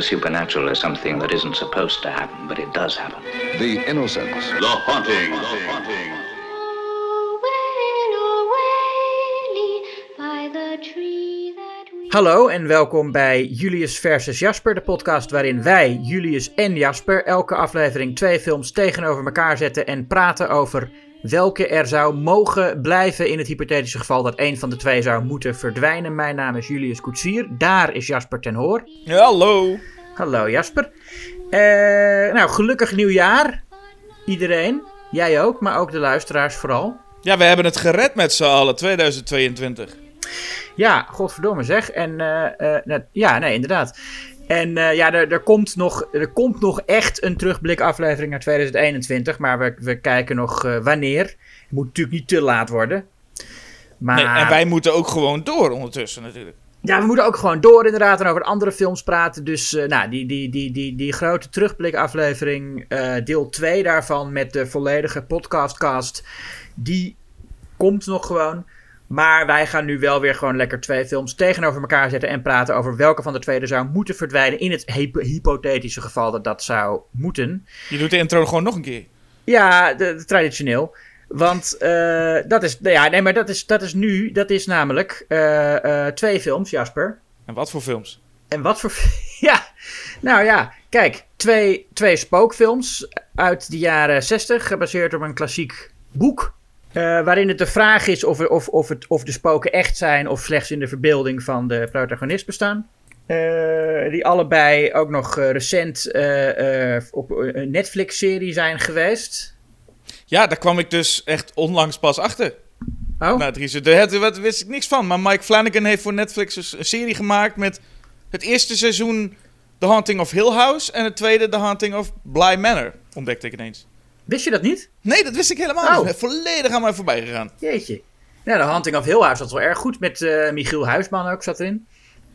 the supernatural as something that isn't supposed to happen, but it does happen. The Innocents. The Haunting. The Haunting. Hallo en welkom bij Julius versus Jasper, de podcast waarin wij, Julius en Jasper, elke aflevering twee films tegenover elkaar zetten en praten over welke er zou mogen blijven in het hypothetische geval dat een van de twee zou moeten verdwijnen. Mijn naam is Julius Koetsier, daar is Jasper ten Hoor. Hallo. Hallo Jasper. Uh, nou, gelukkig nieuwjaar iedereen. Jij ook, maar ook de luisteraars vooral. Ja, we hebben het gered met z'n allen, 2022. Ja, godverdomme zeg. En uh, uh, ja, nee, inderdaad. En uh, ja, er, er, komt nog, er komt nog echt een terugblikaflevering naar 2021. Maar we, we kijken nog uh, wanneer. Het moet natuurlijk niet te laat worden. Maar... Nee, en wij moeten ook gewoon door ondertussen natuurlijk. Ja, we moeten ook gewoon door inderdaad en over andere films praten. Dus uh, nou, die, die, die, die, die grote terugblikaflevering, deel 2 daarvan met de volledige podcastcast, die komt nog gewoon. Maar wij gaan nu wel weer gewoon lekker twee films tegenover elkaar zetten en praten over welke van de twee er zou moeten verdwijnen. In het hypothetische geval dat dat zou moeten. Je doet de intro gewoon nog een keer. Ja, de, de, traditioneel. Want uh, dat is, ja, nee, maar dat is, dat is nu, dat is namelijk uh, uh, twee films, Jasper. En wat voor films? En wat voor, ja, nou ja, kijk, twee, twee spookfilms uit de jaren 60, gebaseerd op een klassiek boek. Uh, waarin het de vraag is of, of, of, het, of de spoken echt zijn of slechts in de verbeelding van de protagonist bestaan. Uh, die allebei ook nog uh, recent op een Netflix-serie zijn geweest. Ja, daar kwam ik dus echt onlangs pas achter. Oh? Nou, Dries, daar wist ik niks van. Maar Mike Flanagan heeft voor Netflix een serie gemaakt met het eerste seizoen The Haunting of Hill House en het tweede The Haunting of Bly Manor. Ontdekte ik ineens. Wist je dat niet? Nee, dat wist ik helemaal oh. niet. Volledig aan mij voorbij gegaan. Jeetje. Ja, de Hunting of Hill House was wel erg goed. Met uh, Michiel Huisman ook zat erin.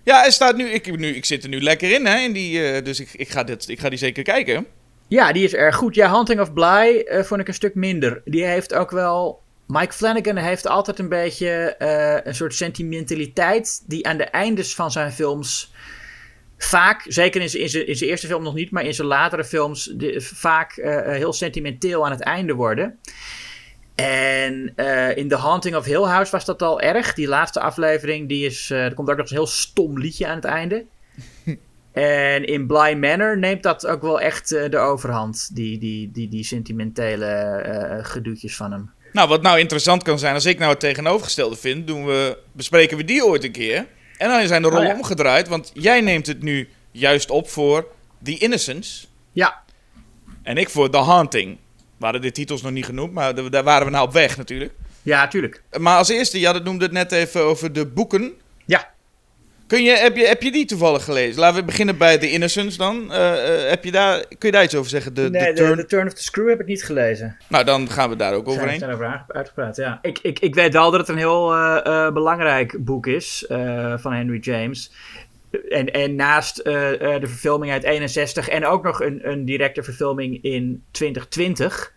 Ja, hij staat nu, ik, nu, ik zit er nu lekker in, hè. In die, uh, dus ik, ik, ga dit, ik ga die zeker kijken. Ja, die is erg goed. Ja, Hunting of Bly uh, vond ik een stuk minder. Die heeft ook wel... Mike Flanagan heeft altijd een beetje een soort sentimentaliteit... die aan de eindes van zijn films vaak, zeker in zijn, in, zijn, in zijn eerste film nog niet, maar in zijn latere films, de, vaak uh, heel sentimenteel aan het einde worden. En uh, in The Haunting of Hill House was dat al erg. Die laatste aflevering, die is, uh, er komt ook nog een heel stom liedje aan het einde. en in Bly Manor neemt dat ook wel echt de overhand, die, die, die, die sentimentele gedoetjes van hem. Nou, wat nou interessant kan zijn, als ik nou het tegenovergestelde vind, doen we, bespreken we die ooit een keer. En dan zijn de rollen oh, ja. omgedraaid, want jij neemt het nu juist op voor The Innocence. Ja. En ik voor The Haunting. We hadden de titels nog niet genoemd, maar daar waren we nou op weg natuurlijk. Ja, tuurlijk. Maar als eerste, ja, dat noemde het net even over de boeken. Ja. Kun je, heb, je, heb je die toevallig gelezen? Laten we beginnen bij The Innocence dan. Uh, uh, heb je daar, kun je daar iets over zeggen? De, nee, de, turn... de Turn of the Screw heb ik niet gelezen. Nou, dan gaan we daar ook overheen. We zijn over uitgepraat, ja. Ik, ik, ik weet wel dat het een heel uh, belangrijk boek is van Henry James. En, en naast de verfilming uit 61 en ook nog een, een directe verfilming in 2020...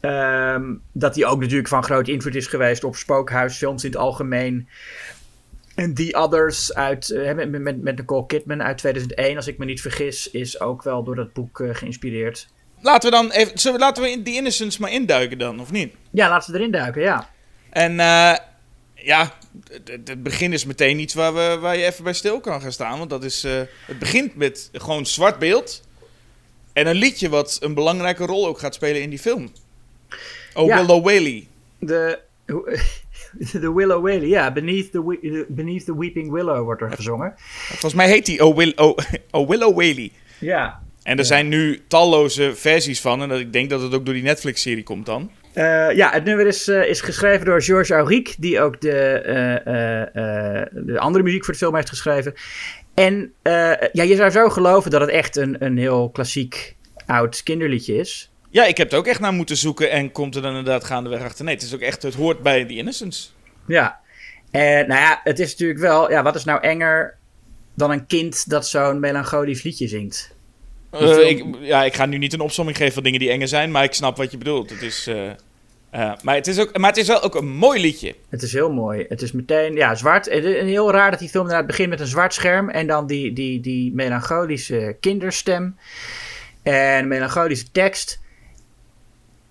Um, dat die ook natuurlijk van groot invloed is geweest op spookhuisfilms in het algemeen. En The Others uit, uh, met, met, met Nicole Kidman uit 2001, als ik me niet vergis, is ook wel door dat boek uh, geïnspireerd. Laten we dan even, zullen laten we in The Innocence maar induiken dan, of niet? Ja, laten we erin duiken, ja. En uh, ja, het begin is meteen iets waar, we, waar je even bij stil kan gaan staan. Want dat is, het begint met gewoon zwart beeld. En een liedje wat een belangrijke rol ook gaat spelen in die film. Oh, ja, Willow Whaley. De... De Willow Whaley, ja. Beneath the, Beneath the Weeping Willow wordt er gezongen. Volgens mij heet die Oh, Will, oh, oh Willow Whaley. Ja. En er ja. zijn nu talloze versies van. En ik denk dat het ook door die Netflix-serie komt dan. Uh, ja, het nummer is, uh, is geschreven door Georges Auric, die ook de, uh, de andere muziek voor de film heeft geschreven. En ja, je zou zo geloven dat het echt een, een heel klassiek oud kinderliedje is. Ja, ik heb er ook echt naar moeten zoeken en komt er dan inderdaad gaandeweg achter. Nee, het is ook echt, het hoort bij The Innocence. Ja, en nou ja, het is natuurlijk wel, ja, wat is nou enger dan een kind dat zo'n melancholisch liedje zingt? Uh, ik, ja, ik ga nu niet een opsomming geven van dingen die enger zijn, maar ik snap wat je bedoelt. Het is, uh, Eh, maar, het is ook, maar het is wel ook een mooi liedje. Het is heel mooi. Het is meteen, ja, zwart. En en heel raar dat die film inderdaad begint met een zwart scherm. En dan die, die, die melancholische kinderstem. En melancholische tekst.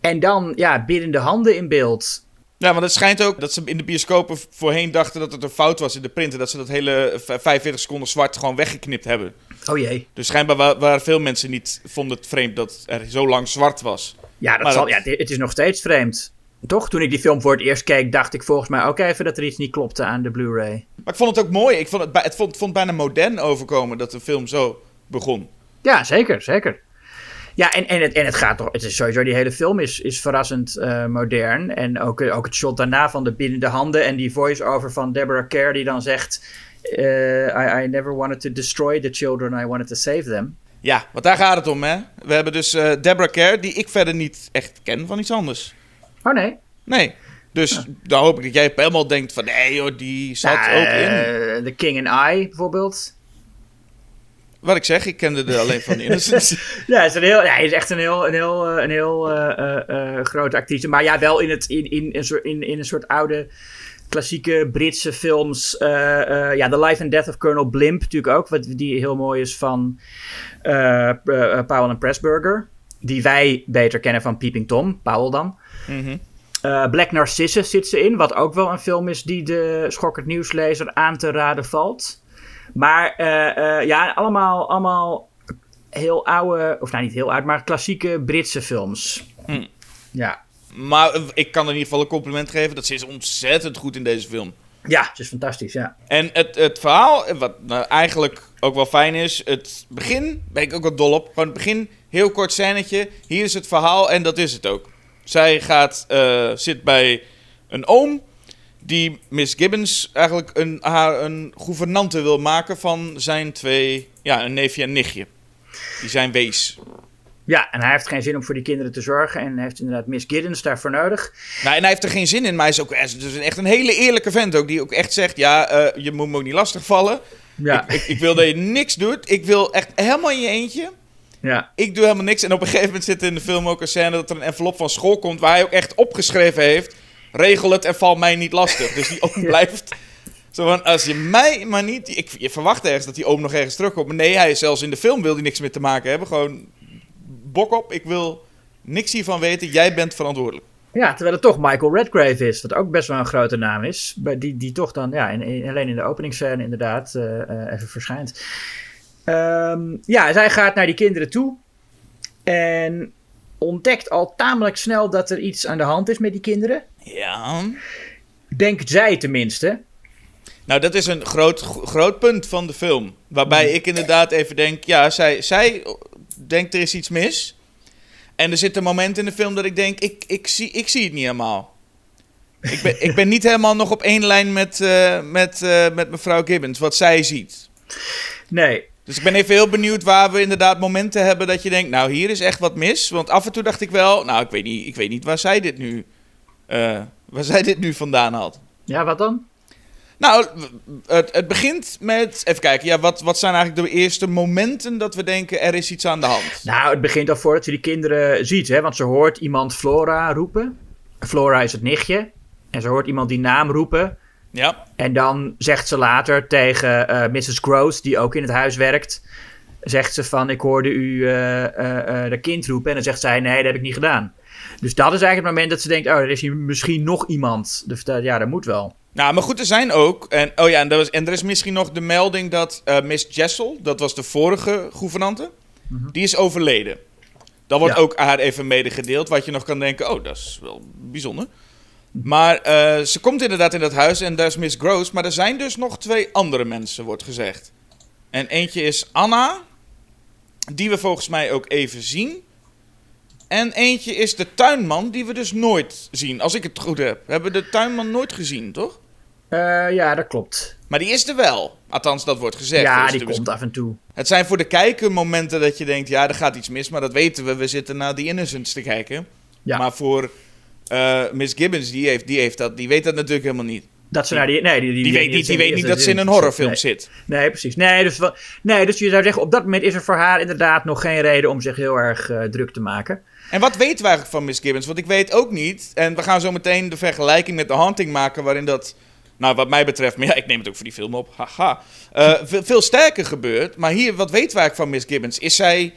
En dan, ja, biddende handen in beeld. Ja, want het schijnt ook dat ze in de bioscopen voorheen dachten dat het een fout was in de printer. Dat ze dat hele v- 45 seconden zwart gewoon weggeknipt hebben. Oh jee. Dus schijnbaar wa- waren veel mensen niet, vonden het vreemd dat er zo lang zwart was. Ja, dat Maar zal, dat- ja, het is nog steeds vreemd. Toch? Toen ik die film voor het eerst keek, dacht ik volgens mij ook even dat er iets niet klopte aan de Blu-ray. Maar ik vond het ook mooi. Ik vond het, het vond, vond bijna modern overkomen dat de film zo begon. Ja, zeker, zeker. Ja, en, en, het, en het gaat toch. Het is sowieso, die hele film is, is verrassend eh, modern. En ook, eh, ook het shot daarna van de binnende handen. En die voice-over van Deborah Kerr, die dan zegt: eh, I, I never wanted to destroy the children, I wanted to save them. Ja, want daar gaat het om, hè. We hebben dus Deborah Kerr, die ik verder niet echt ken van iets anders. Oh nee. Nee. Dus dan hoop ik dat jij helemaal denkt van... Nee joh, die zat Nou, ook in. The King and I bijvoorbeeld. Wat ik zeg, ik kende er alleen van Innocence. Ja, hij is, een heel, ja, hij is echt een heel, een heel, eh, een heel eh, eh, grote actrice. Maar ja, wel in, het, in, in, een soort- in, in een soort oude klassieke Britse films. ja, The Life and Death of Colonel Blimp natuurlijk ook. Wat, die heel mooi is van eh, Powell en Pressburger. Die wij beter kennen van Peeping Tom. Powell dan. Mhm. Black Narcissus zit ze in. Wat ook wel een film is die de schokkend nieuwslezer aan te raden valt. Maar eh, eh, ja, allemaal, allemaal heel oude, of nou niet heel oud, maar klassieke Britse films. Hm. Ja. Maar eh, ik kan in ieder geval een compliment geven. Dat ze is ontzettend goed in deze film. ja, het is fantastisch, ja. En het, het verhaal, wat nou eigenlijk ook wel fijn is. Het begin, ben ik ook wel dol op. Gewoon het begin, heel kort scènetje. Hier is het verhaal en dat is het ook. Zij gaat, zit bij een oom. Die Miss Gibbons eigenlijk een, haar een gouvernante wil maken van zijn twee, ja, een neefje en nichtje. Die zijn wees. Ja, en hij heeft geen zin om voor die kinderen te zorgen. En heeft inderdaad Miss Giddens daarvoor nodig. Nou, en hij heeft er geen zin in, maar hij is ook dus echt een hele eerlijke vent ook. Die ook echt zegt, ja, eh, je moet me ook niet lastigvallen. Ja, Ik, ik wil dat je niks doet. Ik wil echt helemaal in je eentje. ja. Ik doe helemaal niks. En op een gegeven moment zit in de film ook een scène dat er een envelop van school komt. Waar hij ook echt opgeschreven heeft: regel het en val mij niet lastig. Dus die oom blijft. Zo van, als je mij maar niet. Ik, je verwacht ergens dat die oom nog ergens terugkomt. Maar nee, hij is zelfs in de film wil hij niks meer te maken hebben. Gewoon bok op. Ik wil niks hiervan weten. Jij bent verantwoordelijk. Ja, terwijl het toch Michael Redgrave is, wat ook best wel een grote naam is. Die, die toch dan, ja, in, in- alleen in de openingsscène inderdaad eh, eh, even verschijnt. Ehm, ja, zij gaat naar die kinderen toe. En ontdekt al tamelijk snel dat er iets aan de hand is met die kinderen. Ja. Denkt zij tenminste. Nou, dat is een groot, groot punt van de film. Waarbij ik inderdaad even denk: ja, zij, zij denkt er is iets mis. En er zit een moment in de film dat ik denk: ik, ik, zie, ik zie het niet helemaal. Ik ben, ik ben niet helemaal nog op één lijn met, eh, met, eh, met mevrouw Gibbons, wat zij ziet. Nee, Dus ik ben even heel benieuwd waar we inderdaad momenten hebben dat je denkt: nou, hier is echt wat mis. Want af en toe dacht ik wel: nou, ik weet niet, ik weet niet waar zij dit nu, eh, waar zij dit nu vandaan had. ja, wat dan? Nou, het, het begint met. Even kijken, ja, wat, wat zijn eigenlijk de eerste momenten dat we denken er is iets aan de hand? Nou, het begint al voordat ze die kinderen ziet, hè, want ze hoort iemand Flora roepen. Flora is het nichtje. En ze hoort iemand die naam roepen. Ja, En dan zegt ze later tegen eh, Mrs. Gross, die ook in het huis werkt, zegt ze van ik hoorde u eh, de kind roepen. En dan zegt zij nee, dat heb ik niet gedaan. Dus dat is eigenlijk het moment dat ze denkt, oh, er is hier misschien nog iemand. Dus dat- ja, dat moet wel. nou, maar goed, er zijn ook. En, oh ja, en, er was, en er is misschien nog de melding dat eh, Miss Jessel, dat was de vorige gouvernante, die is overleden. Dat wordt Ja. ook haar even medegedeeld, wat je nog kan denken, oh, dat is wel bijzonder. Maar eh, ze komt inderdaad in dat huis en daar is Miss Gross, maar er zijn dus nog twee andere mensen, wordt gezegd. En eentje is Anna, die we volgens mij ook even zien. En eentje is de tuinman, die we dus nooit zien, als ik het goed heb. We hebben de tuinman nooit gezien, toch? Eh, ja, dat klopt. Maar die is er wel. Althans, dat wordt gezegd. ja, Dus die komt af en toe. Het zijn voor de kijker momenten dat je denkt, ja, er gaat iets mis. Maar dat weten we, we zitten naar The Innocents te kijken. Ja. Maar voor eh, Miss Gibbons, die, heeft, die, heeft dat, die weet dat natuurlijk helemaal niet. Dat ze naar die, nee, die, die, Die, weet niet, die weet niet dat ze in een horrorfilm zit. Nee, precies. Nee dus, nee, dus je zou zeggen, op dat moment is er voor haar inderdaad nog geen reden om zich heel erg eh, druk te maken. En wat weten we eigenlijk van Miss Gibbons? Want ik weet ook niet. En we gaan zo meteen de vergelijking met The Haunting maken, waarin dat. Nou, wat mij betreft, maar ja, ik neem het ook voor die film op. Haha. Eh, veel, sterker gebeurt. Maar hier, wat weten we eigenlijk van Miss Gibbons? Is zij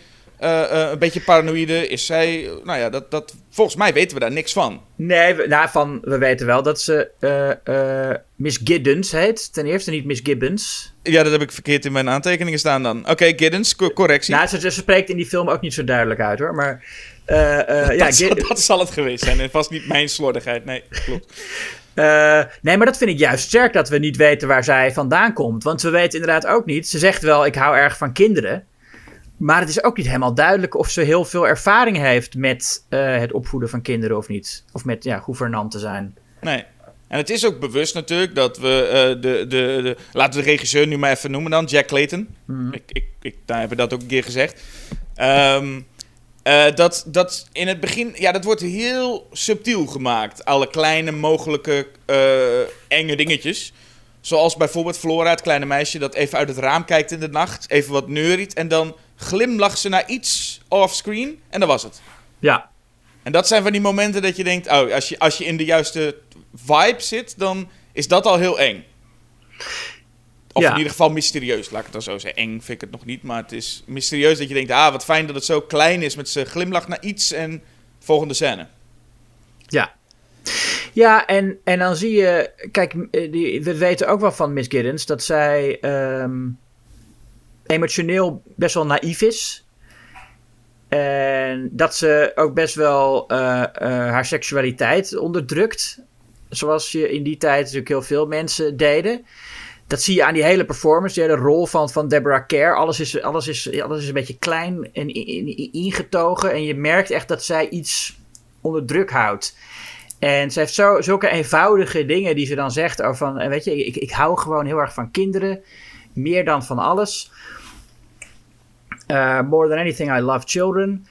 een beetje paranoïde? Is zij. eh, Nou ja, dat, dat, volgens mij weten we daar niks van. Nee, we, nou, van, we weten wel dat ze eh, eh, Miss Giddens heet. Ten eerste niet Miss Gibbons. Ja, dat heb ik verkeerd in mijn aantekeningen staan dan. Oké, Giddens, co- correctie. Nou, ze, ze spreekt in die film ook niet zo duidelijk uit hoor. Maar eh, eh, ja, dat, Gid- zal, dat zal het geweest zijn. En vast niet mijn slordigheid. Nee, klopt. Eh, nee, maar dat vind ik juist sterk dat we niet weten waar zij vandaan komt. Want we weten inderdaad ook niet. Ze zegt wel, ik hou erg van kinderen. Maar het is ook niet helemaal duidelijk of ze heel veel ervaring heeft met eh, het opvoeden van kinderen of niet. Of met ja, gouvernant te zijn. Nee. En het is ook bewust natuurlijk dat we eh, de, de, de... Laten we de regisseur nu maar even noemen dan. Jack Clayton. Ik, ik, ik, daar hebben we dat ook een keer gezegd. Ehm, eh, dat, dat in het begin... Ja, dat wordt heel subtiel gemaakt. Alle kleine mogelijke enge dingetjes. Zoals bijvoorbeeld Flora, het kleine meisje... dat even uit het raam kijkt in de nacht. Even wat neuriet. En dan glimlacht ze naar iets offscreen. En dat was het. Ja, En dat zijn van die momenten dat je denkt, oh, als je, als je in de juiste vibe zit, dan is dat al heel eng. Of Ja. in ieder geval mysterieus, laat ik het dan zo zeggen. Eng vind ik het nog niet, maar het is mysterieus dat je denkt, ah, wat fijn dat het zo klein is met zijn glimlach naar iets en volgende scène. ja. Ja, en, en dan zie je... Kijk, eh, die, we weten ook wel van Miss Giddens dat zij ehm, emotioneel best wel naïef is. En dat ze ook best wel eh, eh, haar seksualiteit onderdrukt. Zoals je in die tijd natuurlijk heel veel mensen deden. Dat zie je aan die hele performance, die hele rol van, van Deborah Kerr. Alles is, alles, is, alles is een beetje klein en in- in- ingetogen. En je merkt echt dat zij iets onder druk houdt. En ze heeft zo, zulke eenvoudige dingen die ze dan zegt. Over van, eh, weet je, ik, ik hou gewoon heel erg van kinderen. Meer dan van alles. Uh, more than anything, I love children.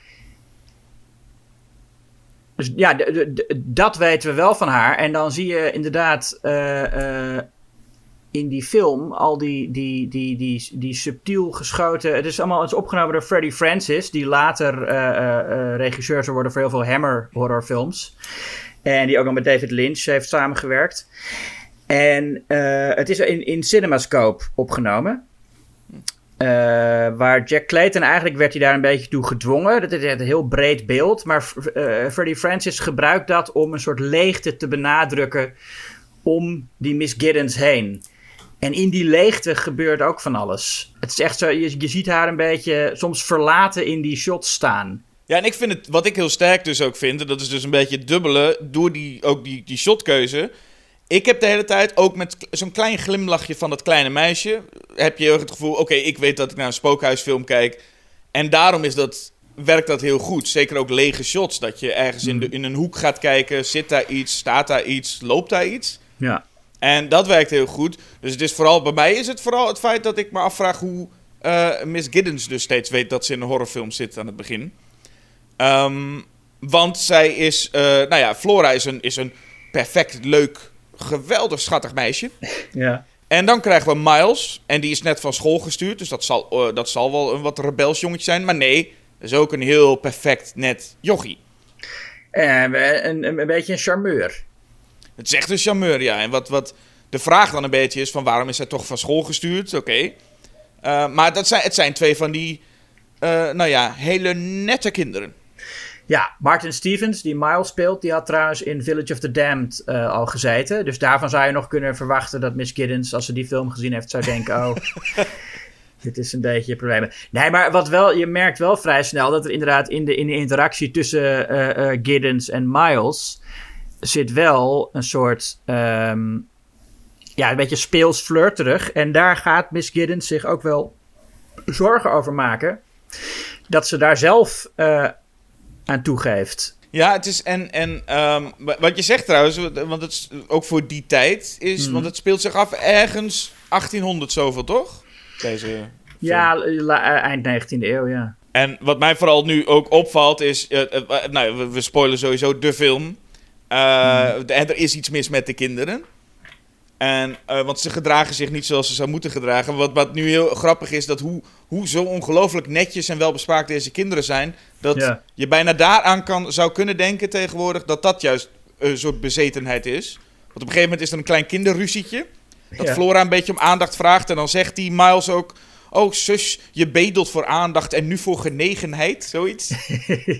Dus ja, dat weten we wel van haar. En dan zie je inderdaad eh, eh, in die film al die, die, die, die, die subtiel geschoten. Het is allemaal het opgenomen door Freddie Francis, die later eh, regisseur zou worden voor heel veel Hammer horrorfilms. En die ook nog met David Lynch heeft samengewerkt. En het is in, in CinemaScope opgenomen. Eh, waar Jack Clayton eigenlijk werd hij daar een beetje toe gedwongen. Dat is een heel breed beeld. Maar eh Freddie Francis gebruikt dat om een soort leegte te benadrukken om die Miss Giddens heen. En in die leegte gebeurt ook van alles. Het is echt zo, je, ziet haar een beetje soms verlaten in die shots staan. Ja, en ik vind het, wat ik heel sterk dus ook vind, en dat is dus een beetje het dubbele, door die, ook die shotkeuze. Ik heb de hele tijd, ook met zo'n klein glimlachje van dat kleine meisje, heb je heel erg het gevoel, oké, ik weet dat ik naar een spookhuisfilm kijk. En daarom is dat, werkt dat heel goed. Zeker ook lege shots, dat je ergens in, de, in een hoek gaat kijken, zit daar iets, staat daar iets, loopt daar iets. Ja. En dat werkt heel goed. Dus het is vooral, bij mij is het vooral het feit dat ik me afvraag hoe eh, Miss Giddens dus steeds weet dat ze in een horrorfilm zit aan het begin. Ehm, want zij is, eh, nou ja, Flora is een, is een perfect, leuk, geweldig schattig meisje. Ja. En dan krijgen we Miles. En die is net van school gestuurd. Dus dat zal, eh, dat zal wel een wat rebels jongetje zijn. Maar nee, dat is ook een heel perfect, net jochie. En een, een, een beetje een charmeur. Het is echt een charmeur, ja. En wat, wat de vraag dan een beetje is: van waarom is hij toch van school gestuurd? Oké. Eh, maar dat zijn, het zijn twee van die, eh, nou ja, hele nette kinderen. Ja, Martin Stevens, die Miles speelt, die had trouwens in Village of the Damned eh, al gezeten. Dus daarvan zou je nog kunnen verwachten dat Miss Giddens, als ze die film gezien heeft, zou denken: oh, dit is een beetje een probleem. Nee, maar wat wel, je merkt wel vrij snel dat er inderdaad in de, in de interactie tussen eh, eh, Giddens en Miles zit wel een soort. ehm, ja, een beetje speels flirterig. En daar gaat Miss Giddens zich ook wel zorgen over maken. Dat ze daar zelf aan toegeeft. Ja, het is en, en ehm, wa- wat je zegt trouwens, want het is ook voor die tijd is, want het speelt zich af ergens 1800 zoveel, toch? Deze. film. Ja, eind 19e eeuw, ja. En wat mij vooral nu ook opvalt is, eh, eh, nou, we, we spoilen sowieso de film. Hmm. de- En er is iets mis met de kinderen. En, eh, want ze gedragen zich niet zoals ze zou moeten gedragen. Wat, wat nu heel grappig is, dat hoe, hoe zo ongelooflijk netjes en welbespraakt deze kinderen zijn. Dat Ja. je bijna daaraan kan, zou kunnen denken tegenwoordig dat dat juist een soort bezetenheid is. Want op een gegeven moment is er een klein kinderruzietje. Dat Ja. Flora een beetje om aandacht vraagt. En dan zegt die Miles ook... Oh, zus, je bedelt voor aandacht en nu voor genegenheid, zoiets.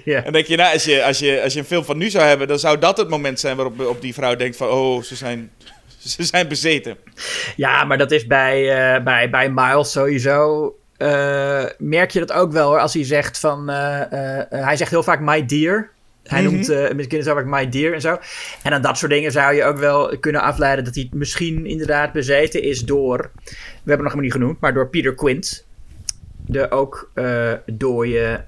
ja. En dan denk je, nou, als je, als, je, als je een film van nu zou hebben... dan zou dat het moment zijn waarop op die vrouw denkt van... Oh, ze zijn, ze zijn bezeten. Ja, maar dat is bij, eh, bij, bij Miles sowieso. eh, merk je dat ook wel hoor, als hij zegt van. eh, hij zegt heel vaak my dear. Hij Mhm. noemt uh, kinderen zo vaak my dear en zo. En aan dat soort dingen zou je ook wel kunnen afleiden dat hij misschien inderdaad bezeten is door. We hebben nog maar niet genoemd, maar door Peter Quint. De ook eh dooie.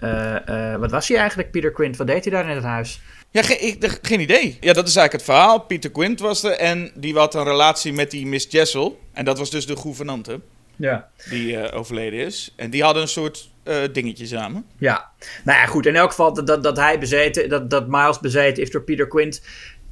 wat was hij eigenlijk, Peter Quint? Wat deed hij daar in het huis? Ja, ge- ik, geen idee. Ja, dat is eigenlijk het verhaal. Peter Quint was er en die had een relatie met die Miss Jessel. En dat was dus de gouvernante Ja. die eh, overleden is. En die hadden een soort eh, dingetje samen. Ja, nou ja, goed. In elk geval dat, dat, dat hij bezeten, dat, dat Miles bezeten is door Peter Quint.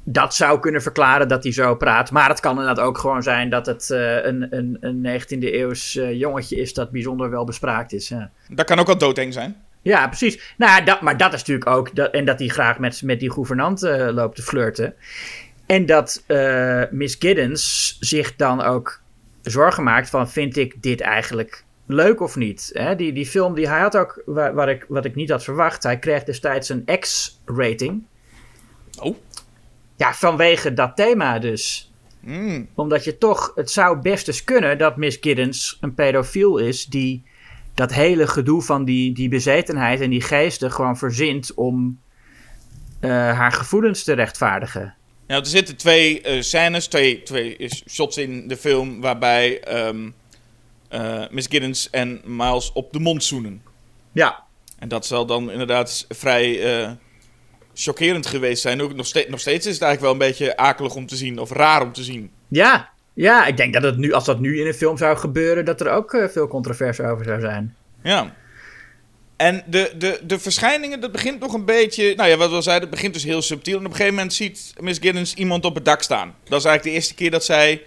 Dat zou kunnen verklaren dat hij zo praat. Maar het kan inderdaad ook gewoon zijn dat het eh, een, een, een 19e eeuws jongetje is dat bijzonder wel bespraakt is. Ja, Dat kan ook al doodeng zijn. Ja precies. Nou, dat, maar dat is natuurlijk ook. Dat, en dat hij graag met, met die gouvernante eh, loopt te flirten. En dat eh, Miss Giddens zich dan ook zorgen maakt van... vind ik dit eigenlijk leuk of niet? Hè? Die, die film, die, hij had ook, wa- wat ik, wat ik niet had verwacht... hij kreeg destijds een X-rating. Oh. Ja, vanwege dat thema dus. Mm. Omdat je toch... Het zou best eens kunnen dat Miss Giddens een pedofiel is... die dat hele gedoe van die, die bezetenheid en die geesten gewoon verzint... om eh, haar gevoelens te rechtvaardigen. Nou, er zitten twee eh, scènes, twee, twee shots in de film... waarbij ehm, eh, Miss Giddens en Miles op de mond zoenen. Ja, En dat zal dan inderdaad vrij chockerend geweest zijn. Ook nog, steeds, nog steeds is het eigenlijk wel een beetje akelig om te zien, of raar om te zien. Ja, ja, ik denk dat het nu, als dat nu in een film zou gebeuren, dat er ook eh, veel controverse over zou zijn. Ja. En de, de, de verschijningen, dat begint nog een beetje... Nou ja, wat we al zeiden, het begint dus heel subtiel. En op een gegeven moment ziet Miss Giddens iemand op het dak staan. Dat is eigenlijk de eerste keer dat zij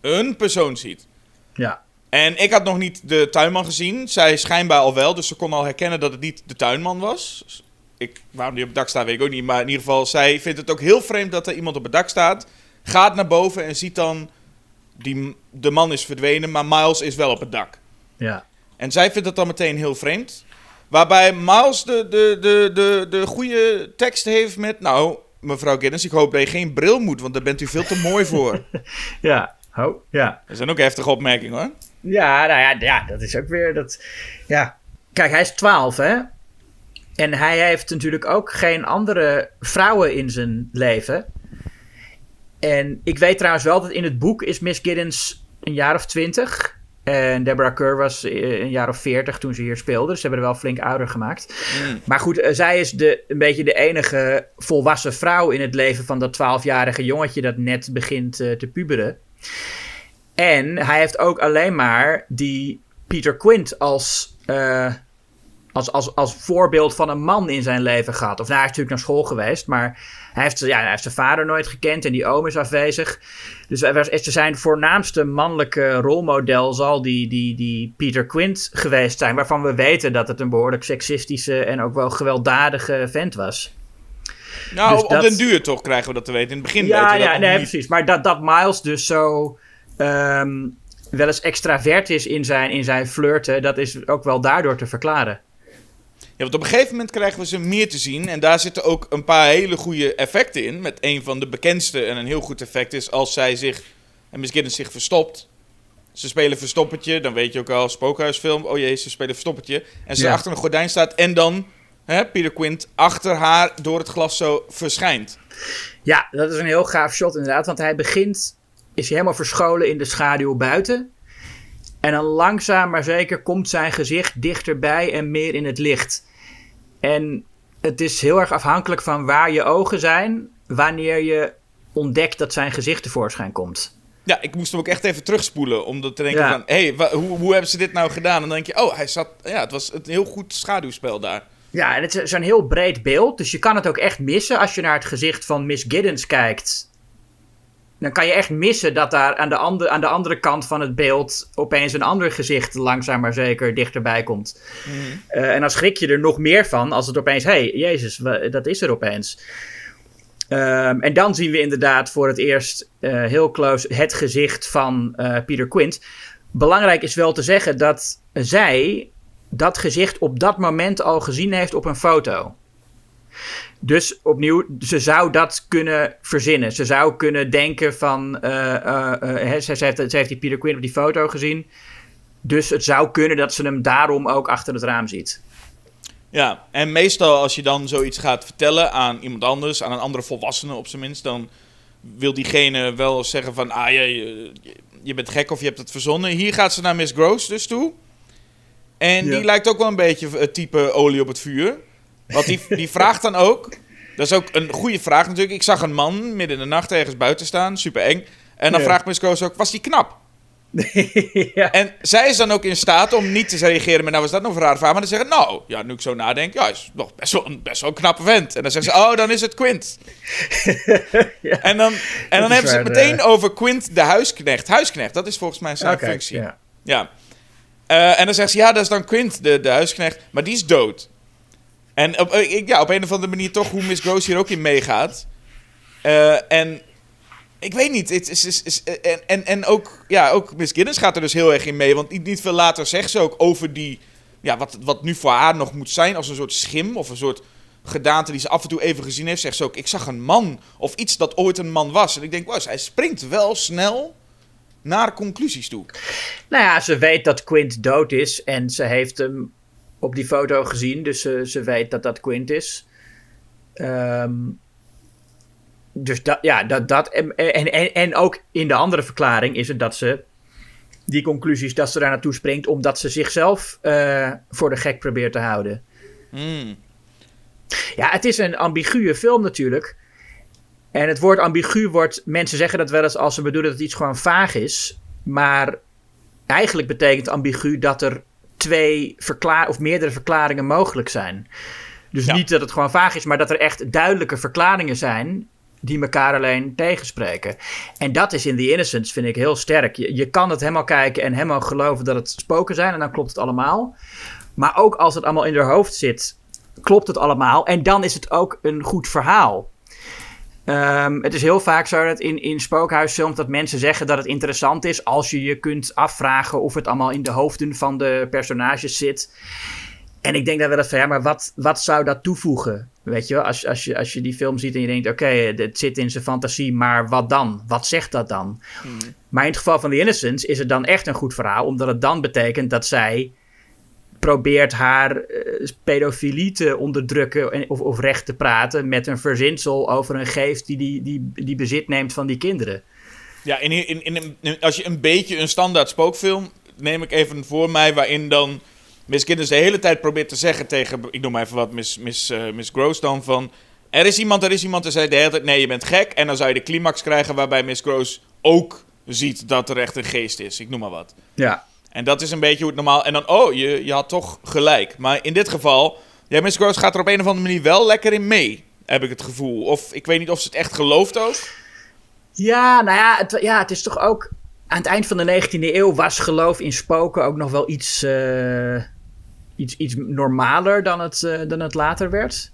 een persoon ziet. Ja, En ik had nog niet de tuinman gezien. Zij schijnbaar al wel, dus ze kon al herkennen dat het niet de tuinman was. Dus Ik, waarom die op het dak staat, weet ik ook niet. Maar in ieder geval, zij vindt het ook heel vreemd dat er iemand op het dak staat. Gaat naar boven en ziet dan... Die, de man is verdwenen, maar Miles is wel op het dak. ja. En zij vindt dat dan meteen heel vreemd. Waarbij Miles de, de, de, de, de goede tekst heeft met... Nou, mevrouw Giddens, ik hoop dat je geen bril moet, want daar bent u veel te mooi voor. Ja, oh, ja. Dat zijn ook heftige opmerkingen hoor. Ja, nou ja, ja, dat is ook weer dat. Ja. Kijk, hij is 12, hè? En hij heeft natuurlijk ook geen andere vrouwen in zijn leven. En ik weet trouwens wel dat in het boek is Miss Giddens een jaar of twintig. En Deborah Kerr was eh, een jaar of veertig toen ze hier speelde. Dus ze hebben er wel flink ouder gemaakt. Mm. Maar goed, eh, zij is de, een beetje de enige volwassen vrouw in het leven van dat 12-jarige jongetje dat net begint eh, te puberen. En hij heeft ook alleen maar die Peter Quint als, als, als, als voorbeeld van een man in zijn leven gehad. Of nou, hij is natuurlijk naar school geweest, maar hij heeft, ja, hij heeft zijn vader nooit gekend en die oom is afwezig. Dus zijn voornaamste mannelijke rolmodel zal die, die, die Peter Quint geweest zijn. Waarvan we weten dat het een behoorlijk seksistische en ook wel gewelddadige vent was. Nou, Dus op dat- den duur toch krijgen we dat te weten. In het begin weten Ja, we dat ja nee, niet. precies. Maar dat, dat Miles dus zo ehm, wel eens extravert is in zijn, in zijn flirten, dat is ook wel daardoor te verklaren. Ja, want op een gegeven moment krijgen we ze meer te zien. En daar zitten ook een paar hele goede effecten in. Met een van de bekendste en een heel goed effect is als zij zich, en Miss Giddens zich verstopt. Ze spelen verstoppertje, dan weet je ook al, spookhuisfilm. Oh jee, ze spelen verstoppertje. En ze Ja. achter een gordijn staat en dan hè, Peter Quint achter haar door het glas zo verschijnt. Ja, dat is een heel gaaf shot inderdaad. Want hij begint, is hij helemaal verscholen in de schaduw buiten. En dan langzaam maar zeker komt zijn gezicht dichterbij en meer in het licht. En het is heel erg afhankelijk van waar je ogen zijn, wanneer je ontdekt dat zijn gezicht tevoorschijn komt. Ja, ik moest hem ook echt even terugspoelen. Om te denken Ja. van, hé, hey, hoe, hoe hebben ze dit nou gedaan? En dan denk je, oh, hij zat, ja, het was een heel goed schaduwspel daar. Ja, en het is zo'n heel breed beeld. Dus je kan het ook echt missen als je naar het gezicht van Miss Giddens kijkt. Dan kan je echt missen dat daar aan de, andere, aan de andere kant van het beeld opeens een ander gezicht langzaam maar zeker dichterbij komt. Eh, en dan schrik je er nog meer van als het opeens, hé, hey, jezus, dat is er opeens. Ehm, en dan zien we inderdaad voor het eerst eh, heel close het gezicht van eh, Peter Quint. Belangrijk is wel te zeggen dat zij dat gezicht op dat moment al gezien heeft op een foto. Dus opnieuw, ze zou dat kunnen verzinnen. Ze zou kunnen denken van... eh, eh, eh, ze, ze heeft, ze heeft die Peter Quint op die foto gezien. Dus het zou kunnen dat ze hem daarom ook achter het raam ziet. Ja, en meestal als je dan zoiets gaat vertellen aan iemand anders, aan een andere volwassene op zijn minst, dan wil diegene wel zeggen van, ah je, je, je bent gek of je hebt het verzonnen. Hier gaat ze naar Miss Gross dus toe. En Ja. die lijkt ook wel een beetje het type olie op het vuur. Want die, die vraagt dan ook, dat is ook een goede vraag natuurlijk. Ik zag een man midden in de nacht ergens buiten staan, super eng. En dan Ja. vraagt Miss Gross ook, was die knap? ja. En zij is dan ook in staat om niet te reageren met, nou was dat nog een rare vraag, maar te zeggen, nou, ja, nu ik zo nadenk, ja, is nog best wel een, best wel een knappe vent. En dan zegt ze, oh, dan is het Quint. Ja. En dan, en dan hebben ze het meteen eh, over Quint de huisknecht. Huisknecht, dat is volgens mij zijn Oké, functie. ja. Ja. Eh, en dan zegt ze, ja, dat is dan Quint, de, de huisknecht, maar die is dood. En op, eh, ja, op een of andere manier toch hoe Miss Gross hier ook in meegaat. Eh, en ik weet niet, is, is, is, en, en, en ook, ja, ook Miss Guinness gaat er dus heel erg in mee. Want niet, niet veel later zegt ze ook over die, ja, wat, wat nu voor haar nog moet zijn als een soort schim of een soort gedaante die ze af en toe even gezien heeft. Zegt ze ook, ik zag een man of iets dat ooit een man was. En ik denk, wow, zij springt wel snel naar conclusies toe. Nou ja, ze weet dat Quint dood is en ze heeft hem op die foto gezien, dus ze, ze weet dat dat Quint is. Ehm, dus dat, ja, dat, dat en, en, en, en ook in de andere verklaring is het dat ze die conclusies, dat ze daar naartoe springt, omdat ze zichzelf eh, voor de gek probeert te houden. Hmm. Ja, het is een ambiguë film natuurlijk. En het woord ambigu wordt, mensen zeggen dat wel eens als ze bedoelen dat iets gewoon vaag is. Maar eigenlijk betekent ambigu dat er twee verklaar of meerdere verklaringen mogelijk zijn. Dus Ja. niet dat het gewoon vaag is, maar dat er echt duidelijke verklaringen zijn die elkaar alleen tegenspreken. En dat is in The Innocents, vind ik, heel sterk. Je, je kan het helemaal kijken en helemaal geloven dat het spoken zijn en dan klopt het allemaal. Maar ook als het allemaal in haar hoofd zit, klopt het allemaal. En dan is het ook een goed verhaal. Ehm, het is heel vaak zo dat in, in spookhuisfilms dat mensen zeggen dat het interessant is als je je kunt afvragen of het allemaal in de hoofden van de personages zit. En ik denk daar wel eens van, ja, maar wat, wat zou dat toevoegen? Weet je wel, als, als, je, als je die film ziet en je denkt, oké, het zit in zijn fantasie, maar wat dan? Wat zegt dat dan? Maar in het geval van The Innocents is het dan echt een goed verhaal, omdat het dan betekent dat zij probeert haar eh, pedofilie te onderdrukken en- of, of recht te praten met een verzinsel over een geest die, die, die, die bezit neemt van die kinderen. Ja, in, in, in, in- als je een beetje een standaard spookfilm, neem ik even voor mij, waarin dan Miss Guinness de hele tijd probeert te zeggen tegen, ik noem maar even wat, Miss, Miss, eh, Miss Gross dan, van... Er is iemand, er is iemand, en zij de hele tijd, nee, je bent gek. En dan zou je de climax krijgen waarbij Miss Gross ook ziet dat er echt een geest is. Ik noem maar wat. Ja. En dat is een beetje hoe het normaal... En dan, oh, je, je had toch gelijk. Maar in dit geval, ja, Miss Gross gaat er op een of andere manier wel lekker in mee, heb ik het gevoel. Of ik weet niet of ze het echt gelooft ook. Ja, nou ja het, ja, het is toch ook. Aan het eind van de 19e eeuw was geloof in spoken ook nog wel iets, eh, iets, iets normaler dan het, eh, dan het later werd.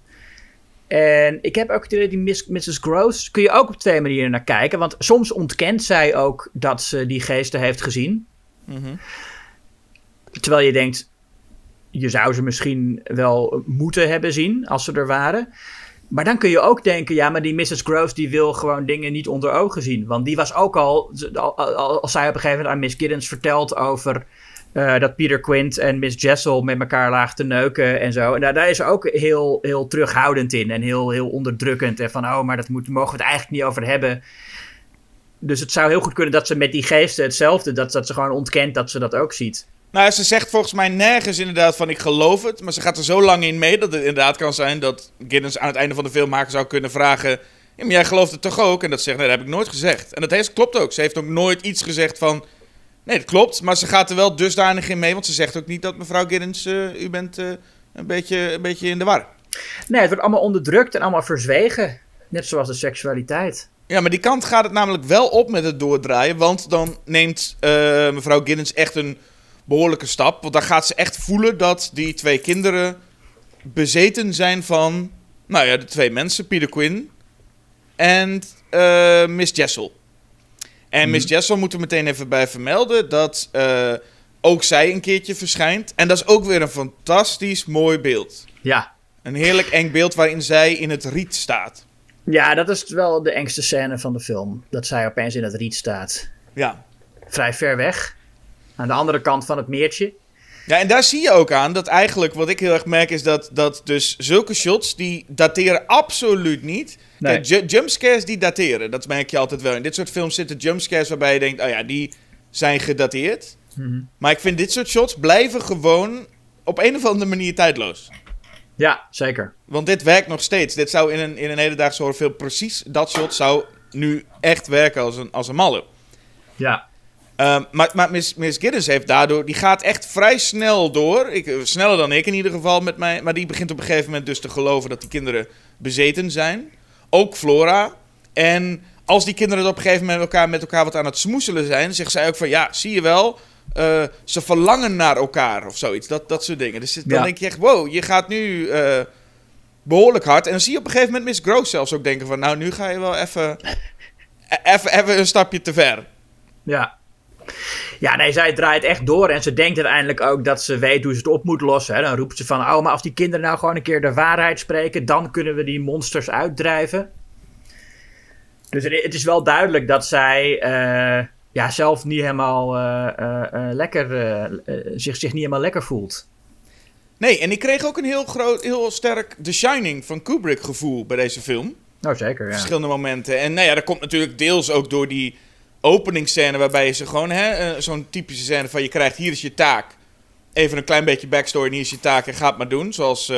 En ik heb ook het idee, die Mrs. Gross kun je ook op twee manieren naar kijken. Want soms ontkent zij ook dat ze die geesten heeft gezien. Terwijl je denkt, je zou ze misschien wel moeten hebben zien als ze er waren. Maar dan kun je ook denken, ja, maar die Mrs. Gross die wil gewoon dingen niet onder ogen zien. Want die was ook al, al- al- als zij op een gegeven moment aan Miss Giddens vertelt over eh, dat Peter Quint en Miss Jessel met elkaar laag te neuken en zo. En daar, daar is ze ook heel, heel terughoudend in en heel, heel onderdrukkend. En van, oh, maar dat moet, mogen we het eigenlijk niet over hebben. Dus het zou heel goed kunnen dat ze met die geesten hetzelfde, dat, dat ze gewoon ontkent dat ze dat ook ziet. Nou, ze zegt volgens mij nergens inderdaad van ik geloof het. Maar ze gaat er zo lang in mee dat het inderdaad kan zijn dat Giddens aan het einde van de film maken zou kunnen vragen... Ja, maar jij gelooft het toch ook? En dat ze zegt, nee, dat heb ik nooit gezegd. En dat heeft, klopt ook. Ze heeft ook nooit iets gezegd van... Nee, dat klopt. Maar ze gaat er wel dusdanig in mee. Want ze zegt ook niet dat mevrouw Giddens, eh, u bent eh, een, beetje, een beetje in de war. Nee, het wordt allemaal onderdrukt en allemaal verzwegen. Net zoals de seksualiteit. Ja, maar die kant gaat het namelijk wel op met het doordraaien. Want dan neemt eh, mevrouw Giddens echt een behoorlijke stap. Want dan gaat ze echt voelen dat die twee kinderen bezeten zijn van... Nou ja, de twee mensen, Peter Quinn en eh, Miss Jessel. En Miss Jessel moeten we meteen even bij vermelden dat eh, ook zij een keertje verschijnt. En dat is ook weer een fantastisch mooi beeld. Ja. Een heerlijk eng beeld waarin zij in het riet staat. Ja, dat is wel de engste scène van de film. Dat zij opeens in het riet staat. Ja. Vrij ver weg. Aan de andere kant van het meertje. Ja, en daar zie je ook aan dat eigenlijk wat ik heel erg merk is dat, dat dus zulke shots die dateren absoluut niet. Nee. Kijk, jumpscares die dateren, dat merk je altijd wel. In dit soort films zitten jumpscares waarbij je denkt, oh ja, die zijn gedateerd. Mhm. Maar ik vind dit soort shots blijven gewoon op een of andere manier tijdloos. Ja, zeker. Want dit werkt nog steeds. Dit zou in een, in een hedendaagse horrorfilm precies dat shot zou nu echt werken als een, als een malle. Ja. Ehm, maar maar Miss, Miss Giddens heeft daardoor, die gaat echt vrij snel door. Ik, eh, sneller dan ik in ieder geval met mij. Maar die begint op een gegeven moment dus te geloven dat die kinderen bezeten zijn. Ook Flora. En als die kinderen op een gegeven moment elkaar, met elkaar wat aan het smoeselen zijn, zegt zij ook van ja, zie je wel. Eh, ze verlangen naar elkaar of zoiets. Dat, dat soort dingen. Dus dan Ja. denk je echt, wow, je gaat nu eh, behoorlijk hard. En dan zie je op een gegeven moment Miss Gross zelfs ook denken van, nou, nu ga je wel even, e- even, even een stapje te ver. Ja. Ja, nee, zij draait echt door. En ze denkt uiteindelijk ook dat ze weet hoe ze het op moet lossen. Hè. Dan roept ze van, oh, maar als die kinderen nou gewoon een keer de waarheid spreken... dan kunnen we die monsters uitdrijven. Dus het het is wel duidelijk dat zij eh, ja, zelf niet helemaal eh, eh, eh, lekker... zich, zich niet helemaal lekker voelt. Nee, en ik kreeg ook een heel groot, heel sterk The Shining van Kubrick gevoel bij deze film. Nou, zeker, ja. Verschillende momenten. En nou ja, dat komt natuurlijk deels ook door die openingsscène waarbij je ze gewoon, hè, zo'n typische scène van je krijgt hier is je taak. Even een klein beetje backstory en hier is je taak en ga het maar doen. Zoals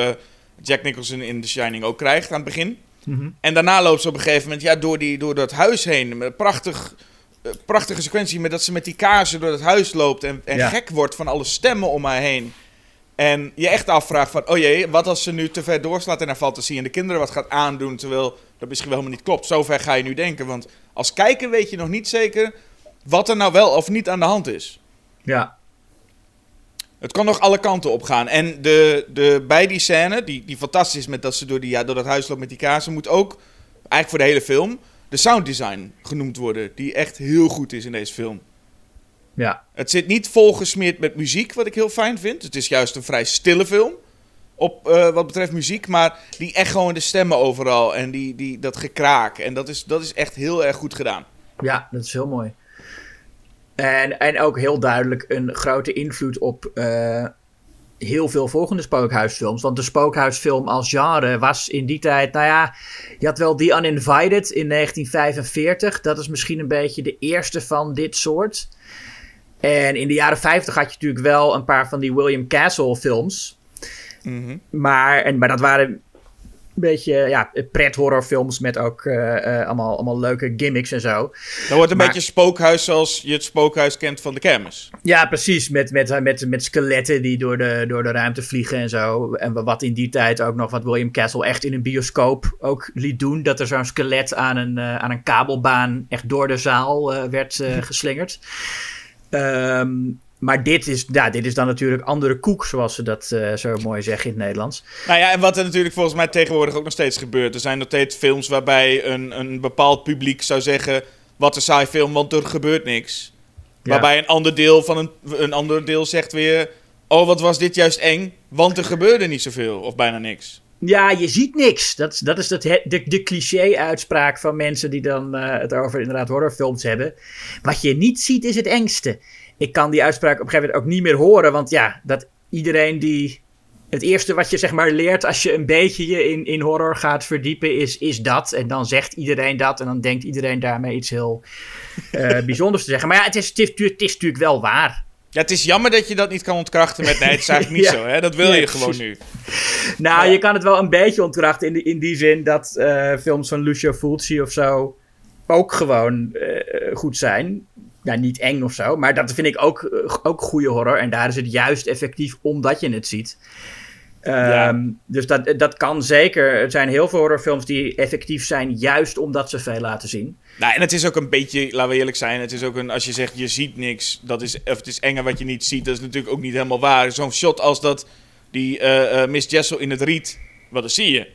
Jack Nicholson in The Shining ook krijgt aan het begin. Mhm. En daarna loopt ze op een gegeven moment ja, door, die, door dat huis heen. Prachtig, prachtige sequentie met dat ze met die kaarsen door het huis loopt. En, en Ja. gek wordt van alle stemmen om haar heen. En je echt afvraagt van, oh jee, wat als ze nu te ver doorslaat in haar fantasie en de kinderen wat gaat aandoen, terwijl dat misschien wel helemaal niet klopt. Zover ga je nu denken, want als kijker weet je nog niet zeker wat er nou wel of niet aan de hand is. Ja, Het kan nog alle kanten op gaan. En de, de, bij die scène, die, die fantastisch is met dat ze door, die, ja, door dat huis loopt met die kaarsen, moet ook, eigenlijk voor de hele film, de sounddesign genoemd worden. Die echt heel goed is in deze film. ja. Het zit niet volgesmeerd met muziek, wat ik heel fijn vind. Het is juist een vrij stille film. Op eh, wat betreft muziek, maar die echt gewoon de stemmen overal. En die, die, dat gekraak. En dat is, dat is echt heel erg goed gedaan. Ja, dat is heel mooi. En, en ook heel duidelijk een grote invloed op eh, heel veel volgende spookhuisfilms. Want de spookhuisfilm als genre was in die tijd, nou ja, je had wel The Uninvited in 1945. Dat is misschien een beetje de eerste van dit soort. En in de jaren 50 had je natuurlijk wel een paar van die William Castle films. Mhm. Maar, en, maar dat waren beetje ja, pret-horrorfilms met ook eh, eh, allemaal, allemaal leuke gimmicks en zo. Dat wordt een Maar- beetje spookhuis zoals je het spookhuis kent van de kermis. Ja, precies. Met, met, met, met skeletten die door de, door de ruimte vliegen en zo. En wat in die tijd ook nog, wat William Castle echt in een bioscoop ook liet doen. Dat er zo'n skelet aan een, eh, aan een kabelbaan echt door de zaal eh, werd eh, geslingerd. Ehm, maar dit is, ja, dit is dan natuurlijk andere koek, zoals ze dat eh, zo mooi zeggen in het Nederlands. Nou ja, en wat er natuurlijk volgens mij tegenwoordig ook nog steeds gebeurt. Er zijn nog steeds films waarbij een, een bepaald publiek zou zeggen... Wat een saai film, want er gebeurt niks. Ja. Waarbij een ander deel van een, een ander deel zegt weer... Oh, wat was dit juist eng, want er gebeurde niet zoveel. Of bijna niks. Ja, je ziet niks. Dat, is- dat is dat, de, de cliché-uitspraak van mensen die dan eh, het over inderdaad horrorfilms hebben. Wat je niet ziet is het engste. Ik kan die uitspraak op een gegeven moment ook niet meer horen, want ja, dat iedereen die. Het eerste wat je zeg maar leert als je een beetje je in, in horror gaat verdiepen is, is dat. En dan zegt iedereen dat en dan denkt iedereen daarmee iets heel eh, bijzonders te zeggen. Maar ja, het is, het, is, het is natuurlijk wel waar. Ja, het is jammer dat je dat niet kan ontkrachten met... Nee, het is eigenlijk niet Ja. zo, hè. Dat wil je gewoon nu. Nou, je kan het wel een beetje ontkrachten in, die- in die zin dat eh, films van Lucio Fulci of zo ook gewoon eh, goed zijn. Ja, niet eng of zo, maar dat vind ik ook, eh, ook goede horror. En daar is het juist effectief omdat je het ziet. Ja. Ehm, Dus dat, dat kan zeker. Er zijn heel veel horrorfilms die effectief zijn, juist omdat ze veel laten zien. Nou, en het is ook een beetje, laten we eerlijk zijn, het is ook een, als je zegt je ziet niks, dat is, of het is enger wat je niet ziet, dat is natuurlijk ook niet helemaal waar. Zo'n shot als dat die eh, eh, Miss Jessel in het riet, wat dan zie je.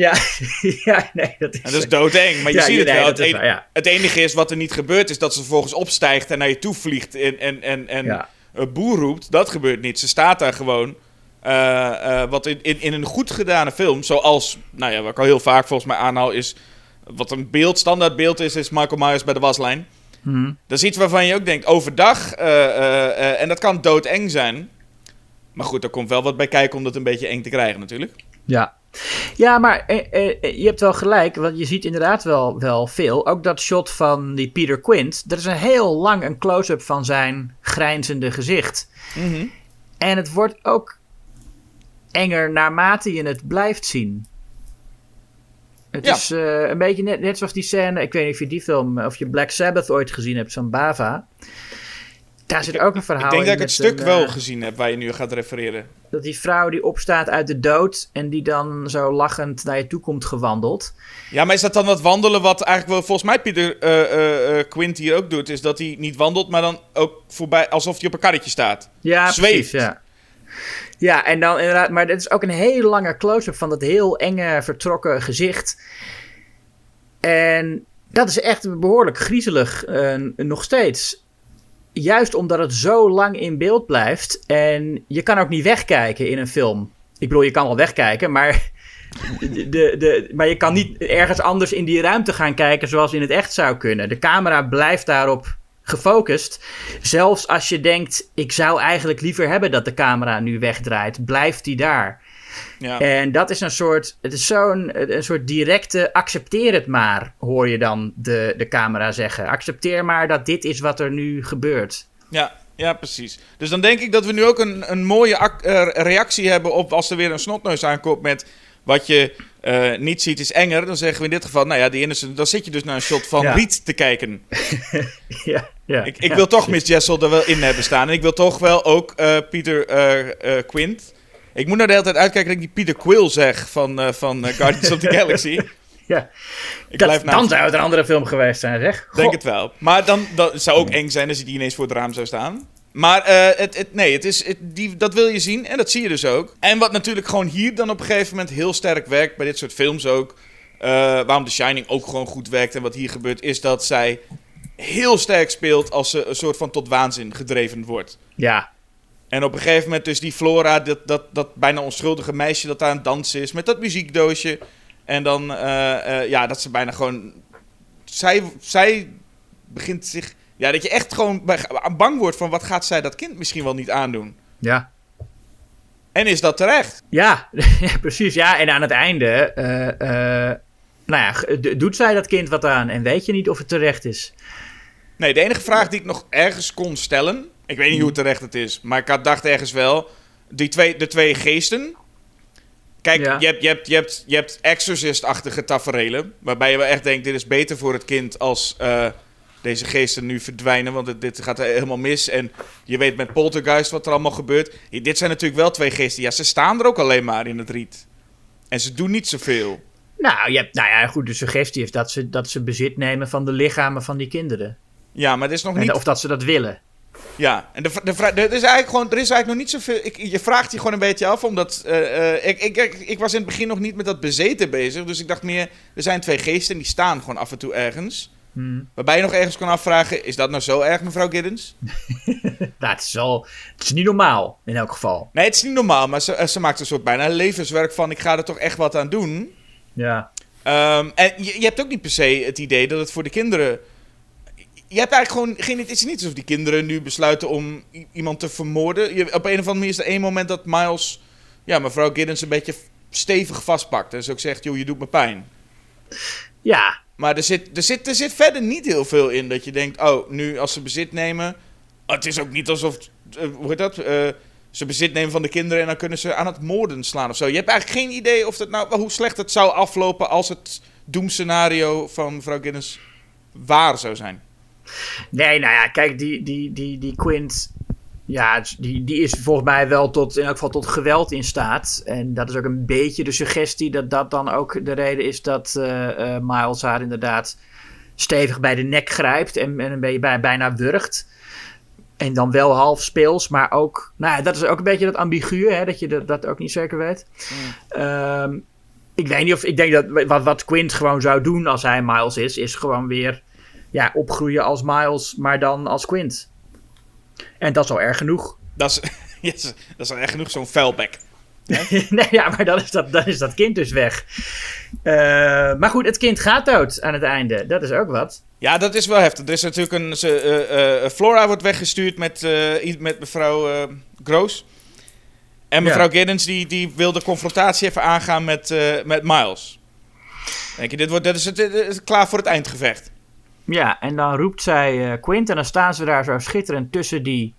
Ja, ja nee, dat is... En dat is doodeng, maar je Ja, ziet het nee, wel. Het, is en- waar, ja. het enige is wat er niet gebeurt, is dat ze vervolgens opstijgt en naar je toe vliegt en, en, en, en eh, boer roept. Dat gebeurt niet. Ze staat daar gewoon. Eh, eh, wat in, in, in een goed gedane film, zoals, nou ja, wat ik al heel vaak volgens mij aanhaal, is wat een beeld, standaard beeld is, is Michael Myers bij de waslijn. Mhm. Dat is iets waarvan je ook denkt, overdag, eh, en dat kan doodeng zijn. Maar goed, er komt wel wat bij kijken om dat een beetje eng te krijgen natuurlijk. Ja. Ja, maar eh, eh, eh, je hebt wel gelijk, want je ziet inderdaad wel, wel veel. Ook dat shot van die Peter Quint, dat is een heel lang een close-up van zijn grijnzende gezicht. Mhm. En het wordt ook enger naarmate je het blijft zien. Het Ja. is eh, een beetje net, net zoals die scène, ik weet niet of je die film, of je Black Sabbath ooit gezien hebt van Bava. Daar zit ook een verhaal Ik denk in dat ik het stuk een, wel eh, gezien heb waar je nu gaat refereren. dat die vrouw die opstaat uit de dood en die dan zo lachend naar je toe komt gewandeld. Ja, maar is dat dan dat wandelen wat eigenlijk wel volgens mij Pieter eh, eh, Quint hier ook doet? Is dat hij niet wandelt, maar dan ook voorbij alsof hij op een karretje staat. Ja, Zweeft. precies, ja. Ja, en dan inderdaad, maar dit is ook een hele lange close-up van dat heel enge, vertrokken gezicht. En dat is echt behoorlijk griezelig, nog steeds. Juist omdat het zo lang in beeld blijft. En je kan ook niet wegkijken in een film. Ik bedoel, je kan wel wegkijken, maar, de, de, maar je kan niet ergens anders in die ruimte gaan kijken zoals in het echt zou kunnen. De camera blijft daarop gefocust. Zelfs als je denkt, ik zou eigenlijk liever hebben dat de camera nu wegdraait, blijft die daar. Ja. En dat is een soort, het is zo'n een soort directe accepteer het maar, hoor je dan de, de camera zeggen. Accepteer maar dat dit is wat er nu gebeurt. Ja, ja, precies. Dus dan denk ik dat we nu ook een, een mooie eh, reactie hebben op als er weer een snotneus aankomt met wat je eh, niet ziet is enger. Dan zeggen we in dit geval, nou ja, die innocent, dan zit je dus naar een shot van Ja. Riet te kijken. ja, ja, Ik, ik ja, wil toch precies. Miss Jessel er wel in hebben staan. En ik wil toch wel ook eh Pieter Quint. Ik moet nou de hele tijd uitkijken dat ik die Peter Quill zeg van, eh, van eh, Guardians of the Galaxy. Ja. Ik Dat, blijf dan zou het een andere film geweest zijn, zeg. denk Goh. het wel. Maar dan, zou ook eng zijn als hij die ineens voor het raam zou staan. Maar eh, het, het, nee, het is, het, die, dat wil je zien en dat zie je dus ook. En wat natuurlijk gewoon hier dan op een gegeven moment heel sterk werkt, bij dit soort films ook. waarom The Shining ook gewoon goed werkt en wat hier gebeurt, is dat zij heel sterk speelt als ze een soort van tot waanzin gedreven wordt. Ja, En op een gegeven moment dus die Flora, dat, dat, dat bijna onschuldige meisje dat aan het dansen is met dat muziekdoosje. En dan, eh, eh, ja, dat ze bijna gewoon... Zij, zij begint zich... Ja, dat je echt gewoon bang wordt van wat gaat zij dat kind misschien wel niet aandoen. ja. En is dat terecht? Ja, precies. Ja, en aan het einde, eh, nou ja, doet zij dat kind wat aan en weet je niet of het terecht is. Nee, de enige vraag die ik nog ergens kon stellen... Ik weet niet hoe terecht het is, maar ik had dacht ergens wel... Die twee, de twee geesten... Kijk, Ja. je hebt, je hebt, je hebt, je hebt Exorcist-achtige taferelen... waarbij je wel echt denkt, dit is beter voor het kind als eh, deze geesten nu verdwijnen... want het- dit gaat helemaal mis en je weet met Poltergeist wat er allemaal gebeurt. Dit zijn natuurlijk wel twee geesten. Ja, ze staan er ook alleen maar in het riet. En ze doen niet zoveel. Nou, je hebt, nou ja, goed, de suggestie is dat ze, dat ze bezit nemen van de lichamen van die kinderen. Ja, maar het is nog En, niet... of dat ze dat willen. Ja, en de, de, er is eigenlijk gewoon, er is eigenlijk nog niet zoveel. Ik, je vraagt je gewoon een beetje af, omdat eh, eh, ik, ik, ik, ik was in het begin nog niet met dat bezeten bezig. Dus ik dacht meer, er zijn twee geesten die staan gewoon af en toe ergens. Hmm. Waarbij je nog ergens kan afvragen, is dat nou zo erg, mevrouw Giddens? Nou, het is het is niet normaal, in elk geval. Nee, het is niet normaal, maar ze, eh, ze maakt een soort bijna levenswerk van. Ik ga er toch echt wat aan doen. Ja. Ehm, en je, je hebt ook niet per se het idee dat het voor de kinderen. Je hebt eigenlijk gewoon geen. Het is niet alsof die kinderen nu besluiten om iemand te vermoorden. Je, op een of andere manier is er één moment dat Miles. Ja, mevrouw Giddens een beetje stevig vastpakt. En ze ook zegt: joh, je doet me pijn. Ja, Maar er zit, er, zit, er zit verder niet heel veel in dat je denkt: oh, nu als ze bezit nemen. oh, het is ook niet alsof. eh, hoe heet dat? Eh, ze bezit nemen van de kinderen en dan kunnen ze aan het moorden slaan of zo. Je hebt eigenlijk geen idee of dat nou, hoe slecht het zou aflopen als het doemscenario van mevrouw Giddens waar zou zijn. Nee, nou ja, kijk, die, die, die, die Quint, Ja, die, die is volgens mij wel tot, in elk geval tot geweld in staat. En dat is ook een beetje de suggestie dat dat dan ook de reden is dat eh, eh, Miles haar inderdaad stevig bij de nek grijpt en, en een beetje bij, bijna wurgt. En dan wel half speels, maar ook... Nou ja, dat is ook een beetje dat ambigu, hè, dat je dat, dat ook niet zeker weet. Ehm, ik weet niet of... Ik denk dat wat, wat Quint gewoon zou doen als hij Miles is... is gewoon weer ja, opgroeien als Miles, maar dan als Quint. En dat is al erg genoeg. Dat is, yes, dat is al echt genoeg zo'n vuilbek. nee, ja, maar dan is dat, dan is dat kind dus weg. Eh, maar goed, het kind gaat dood aan het einde. Dat is ook wat. Ja, dat is wel heftig. Er is natuurlijk een. Ze, eh, eh, Flora wordt weggestuurd met, met mevrouw Groos. En mevrouw Ja. Giddens die, die wil de confrontatie even aangaan met, met Miles. Denk je, dit, wordt, dit, is het, dit is klaar voor het eindgevecht. Ja, en dan roept zij eh, Quint en dan staan ze daar zo schitterend tussen die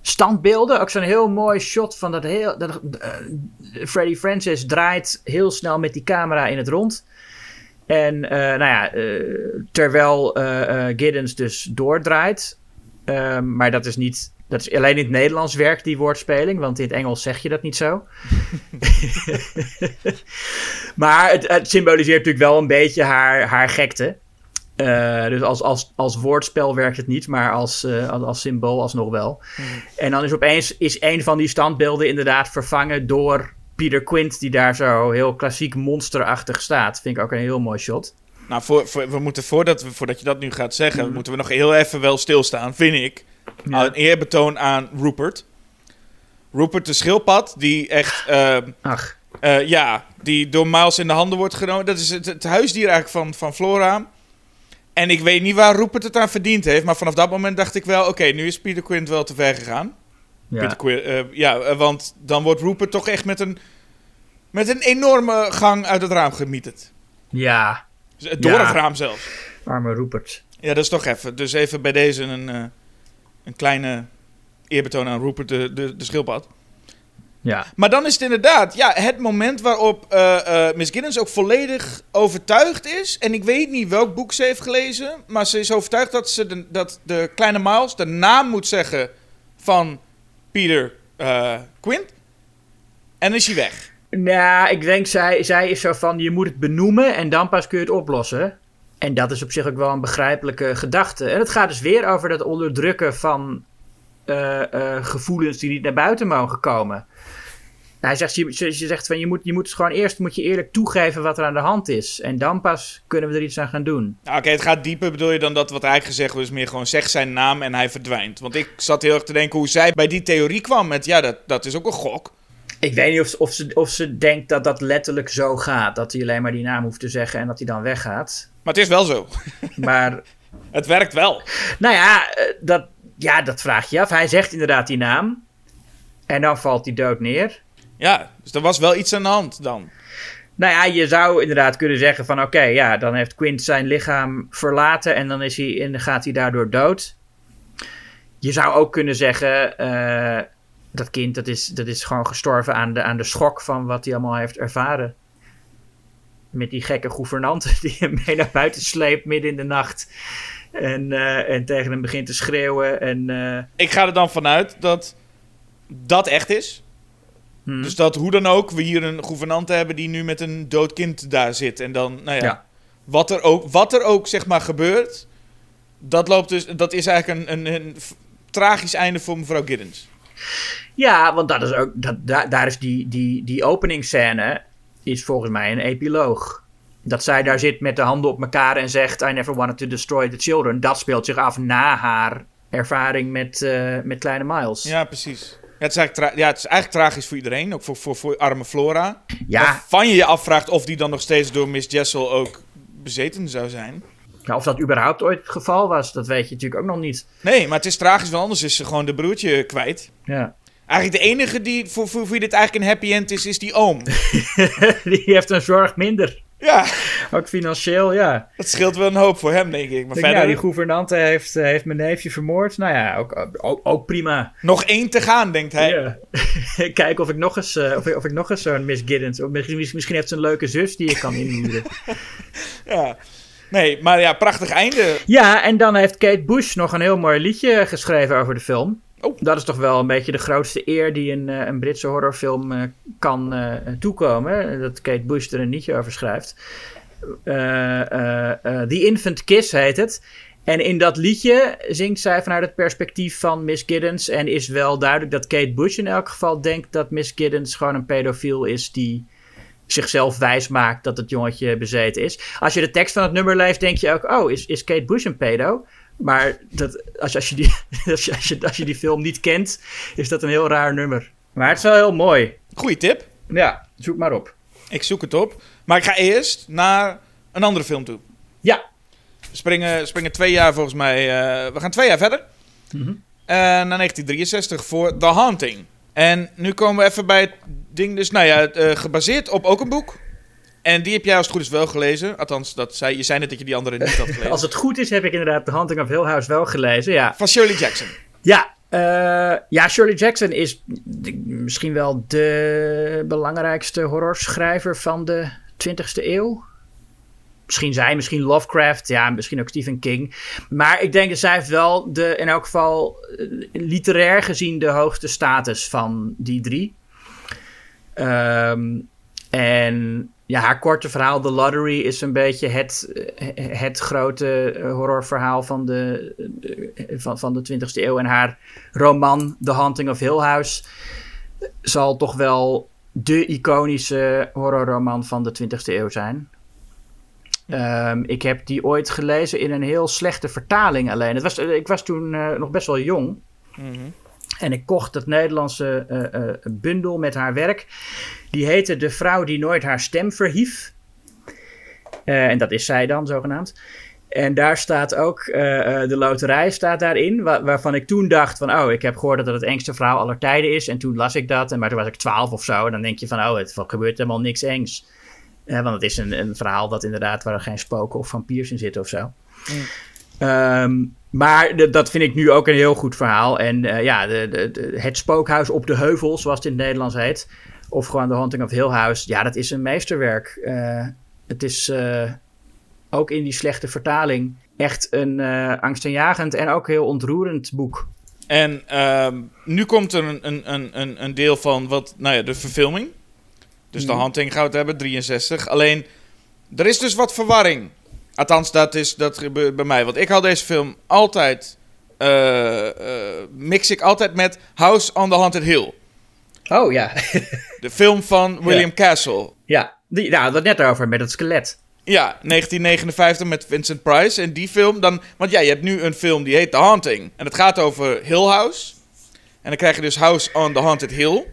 standbeelden. Ook zo'n heel mooi shot van dat heel... Dat, eh, Freddy Francis draait heel snel met die camera in het rond. En eh, nou ja, terwijl Giddens dus doordraait. Ehm, maar dat is niet... Dat is alleen in het Nederlands werkt die woordspeling, want in het Engels zeg je dat niet zo. maar het, het symboliseert natuurlijk wel een beetje haar, haar gekte. Eh, dus als, als, als woordspel werkt het niet, maar als, eh, als, als symbool alsnog wel. En dan is opeens is een van die standbeelden inderdaad vervangen door Peter Quint, die daar zo heel klassiek monsterachtig staat. Vind ik ook een heel mooi shot. Nou, voor, voor- we moeten voordat, we, voordat je dat nu gaat zeggen, moeten we nog heel even wel stilstaan, vind ik. Ja. Een eerbetoon aan Rupert. Rupert de schildpad, die echt. eh, Ach, Eh, ja, die door Miles in de handen wordt genomen. Dat is het, het huisdier eigenlijk van, van Flora. En ik weet niet waar Rupert het aan verdiend heeft. Maar vanaf dat moment dacht ik wel... Oké, nu is Peter Quint wel te ver gegaan. ja. Peter Quint, eh, ja, eh, want dan wordt Rupert toch echt met een... Met een enorme gang uit het raam gemieterd. ja, Dus, eh, Door Ja. het raam zelfs. arme Rupert. Ja, dat is toch even. Dus even bij deze een, een kleine eerbetoon aan Rupert de, de, de schildpad. Ja. Maar dan is het inderdaad ja, het moment waarop eh, eh, Miss Giddens ook volledig overtuigd is. En ik weet niet welk boek ze heeft gelezen. Maar ze is overtuigd dat, ze de, dat de kleine Miles de naam moet zeggen van Peter eh, Quint. En dan is hij weg. Nou, ik denk zij, zij is zo van je moet het benoemen en dan pas kun je het oplossen. En dat is op zich ook wel een begrijpelijke gedachte. En het gaat dus weer over dat onderdrukken van eh, eh, gevoelens die niet naar buiten mogen komen. Hij zegt, je, ze zegt van je moet, je moet gewoon eerst moet je eerlijk toegeven wat er aan de hand is. En dan pas kunnen we er iets aan gaan doen. Nou, Oké, het gaat dieper bedoel je dan dat wat eigenlijk gezegd wordt. Is meer gewoon zeg zijn naam en hij verdwijnt. Want ik zat heel erg te denken hoe zij bij die theorie kwam. Met ja, dat, dat is ook een gok. Ik weet niet of, ze- of, ze, of ze denkt dat dat letterlijk zo gaat. Dat hij alleen maar die naam hoeft te zeggen en dat hij dan weggaat. Maar het is wel zo. Maar Het werkt wel. Nou ja, eh, dat, ja, dat vraag je af. Hij zegt inderdaad die naam. En dan valt hij dood neer. Ja, dus er was wel iets aan de hand dan. Nou ja, je zou inderdaad kunnen zeggen van... Oké, ja, dan heeft Quint zijn lichaam verlaten... en dan is hij, en dan gaat hij daardoor dood. Je zou ook kunnen zeggen... eh, dat kind dat is, dat is gewoon gestorven aan de, aan de schok... van wat hij allemaal heeft ervaren. Met die gekke gouvernante die hem mee naar buiten sleept midden in de nacht... En, eh, en tegen hem begint te schreeuwen. En, eh, Ik ga er dan vanuit dat dat echt is. hmm. Dus dat hoe dan ook we hier een gouvernante hebben die nu met een dood kind daar zit. En dan, nou ja, Ja. Wat, er ook, wat er ook zeg maar gebeurt, dat, loopt dus, dat is eigenlijk een, een, een tragisch einde voor mevrouw Giddens. Ja, want dat is ook, dat, daar, daar is die, die, die openingsscène is volgens mij een epiloog. Dat zij daar zit met de handen op elkaar en zegt... I never wanted to destroy the children. Dat speelt zich af na haar ervaring met, eh, met kleine Miles. Ja, precies. Ja, het, is eigenlijk ja, het is eigenlijk tragisch voor iedereen, ook voor, voor, voor arme Flora. Ja, Waarvan je je afvraagt of die dan nog steeds door Miss Jessel ook bezeten zou zijn. nou, of dat überhaupt ooit het geval was, dat weet je natuurlijk ook nog niet. Nee, maar het is tragisch, want anders is ze gewoon de broertje kwijt. Ja. Eigenlijk de enige die voor, voor, voor wie dit eigenlijk een happy end is, is die oom. die heeft een zorg minder. Ja, Ook financieel, ja. dat scheelt wel een hoop voor hem, denk ik. Maar Ik denk, verder, nou, die gouvernante heeft, eh, heeft mijn neefje vermoord. Nou ja, ook, ook, ook prima. nog één te gaan, denkt hij. Ja. Kijken of ik nog eens, eh, of, ik, of ik nog eens zo'n Miss Giddens... Of misschien, misschien heeft ze een leuke zus die je kan inhuren. Ja. Nee, maar ja, prachtig einde. ja, en dan heeft Kate Bush nog een heel mooi liedje geschreven over de film. Oh. Dat is toch wel een beetje de grootste eer die een, eh, een Britse horrorfilm eh, kan eh, toekomen. Dat Kate Bush er een nietje over schrijft. Eh, The Infant Kiss heet het. En in dat liedje zingt zij vanuit het perspectief van Miss Giddens. En is wel duidelijk dat Kate Bush in elk geval denkt dat Miss Giddens gewoon een pedofiel is die zichzelf wijs maakt dat het jongetje bezeten is. Als je de tekst van het nummer leest, denk je ook: oh, is, is Kate Bush een pedo? Maar dat, als, als, je die, als, je, als, je, als je die film niet kent, is dat een heel raar nummer. Maar het is wel heel mooi. Goeie tip. Ja, zoek maar op. Ik zoek het op. Maar ik ga eerst naar een andere film toe. Ja, We springen, springen twee jaar volgens mij. eh, we gaan twee jaar verder. Eh, naar 1963 voor The Haunting. En nu komen we even bij het ding. Dus, nou ja, eh, gebaseerd op ook een boek. En die heb jij als het goed is wel gelezen. Althans, dat zei, je zei net dat je die andere niet had gelezen. als het goed is, heb ik inderdaad The Haunting of Hill House wel gelezen. Ja, Van Shirley Jackson. Ja, eh, ja, Shirley Jackson is misschien wel de belangrijkste horrorschrijver van de 20e eeuw. Misschien zij, misschien Lovecraft, ja, misschien ook Stephen King. Maar ik denk dat zij heeft wel de, in elk geval eh, literair gezien de hoogste status van die drie. Ehm, en ja, haar korte verhaal The Lottery is een beetje het, het grote eh, horrorverhaal van de, eh, van, van de 20e eeuw. En haar roman The Haunting of Hill House zal toch wel de iconische horrorroman van de 20e eeuw zijn. Ehm, ik heb die ooit gelezen in een heel slechte vertaling alleen. Het was, eh, ik was toen nog best wel jong. En ik kocht het Nederlandse eh, eh, bundel met haar werk. Die heette De vrouw die nooit haar stem verhief. Eh, en dat is zij dan, zogenaamd. En daar staat ook, de loterij staat daarin, wa- waarvan ik toen dacht van, oh, ik heb gehoord dat het het engste verhaal aller tijden is. En toen las ik dat, en maar toen was ik twaalf of zo. En dan denk je van, oh, het gebeurt helemaal niks engs. Want het is een, een verhaal dat inderdaad, waar er geen spoken of vampiers in zitten of zo. Ehm, maar de- dat vind ik nu ook een heel goed verhaal. En eh, ja, de, de, de- het spookhuis op de heuvel, zoals het in het Nederlands heet. Of gewoon The Haunting of Hill House. Ja, dat is een meesterwerk. Eh, het is eh, ook in die slechte vertaling echt een angstaanjagend en ook heel ontroerend boek. En ehm, nu komt er een, een, een, een, deel van wat, nou ja, de verfilming. Dus de. Haunting gaan we het hebben, 63. Alleen, er is dus wat verwarring. Althans, dat, is, dat gebeurt bij mij. Want ik hou deze film altijd, eh, eh, mix ik altijd met House on the Haunted Hill. Oh ja. De film van William Castle. ja, die, nou, dat net over met het skelet. Ja, 1959 met Vincent Price. En die film dan... Want ja, je hebt nu een film die heet The Haunting. En het gaat over Hill House. En dan krijg je dus House on the Haunted Hill.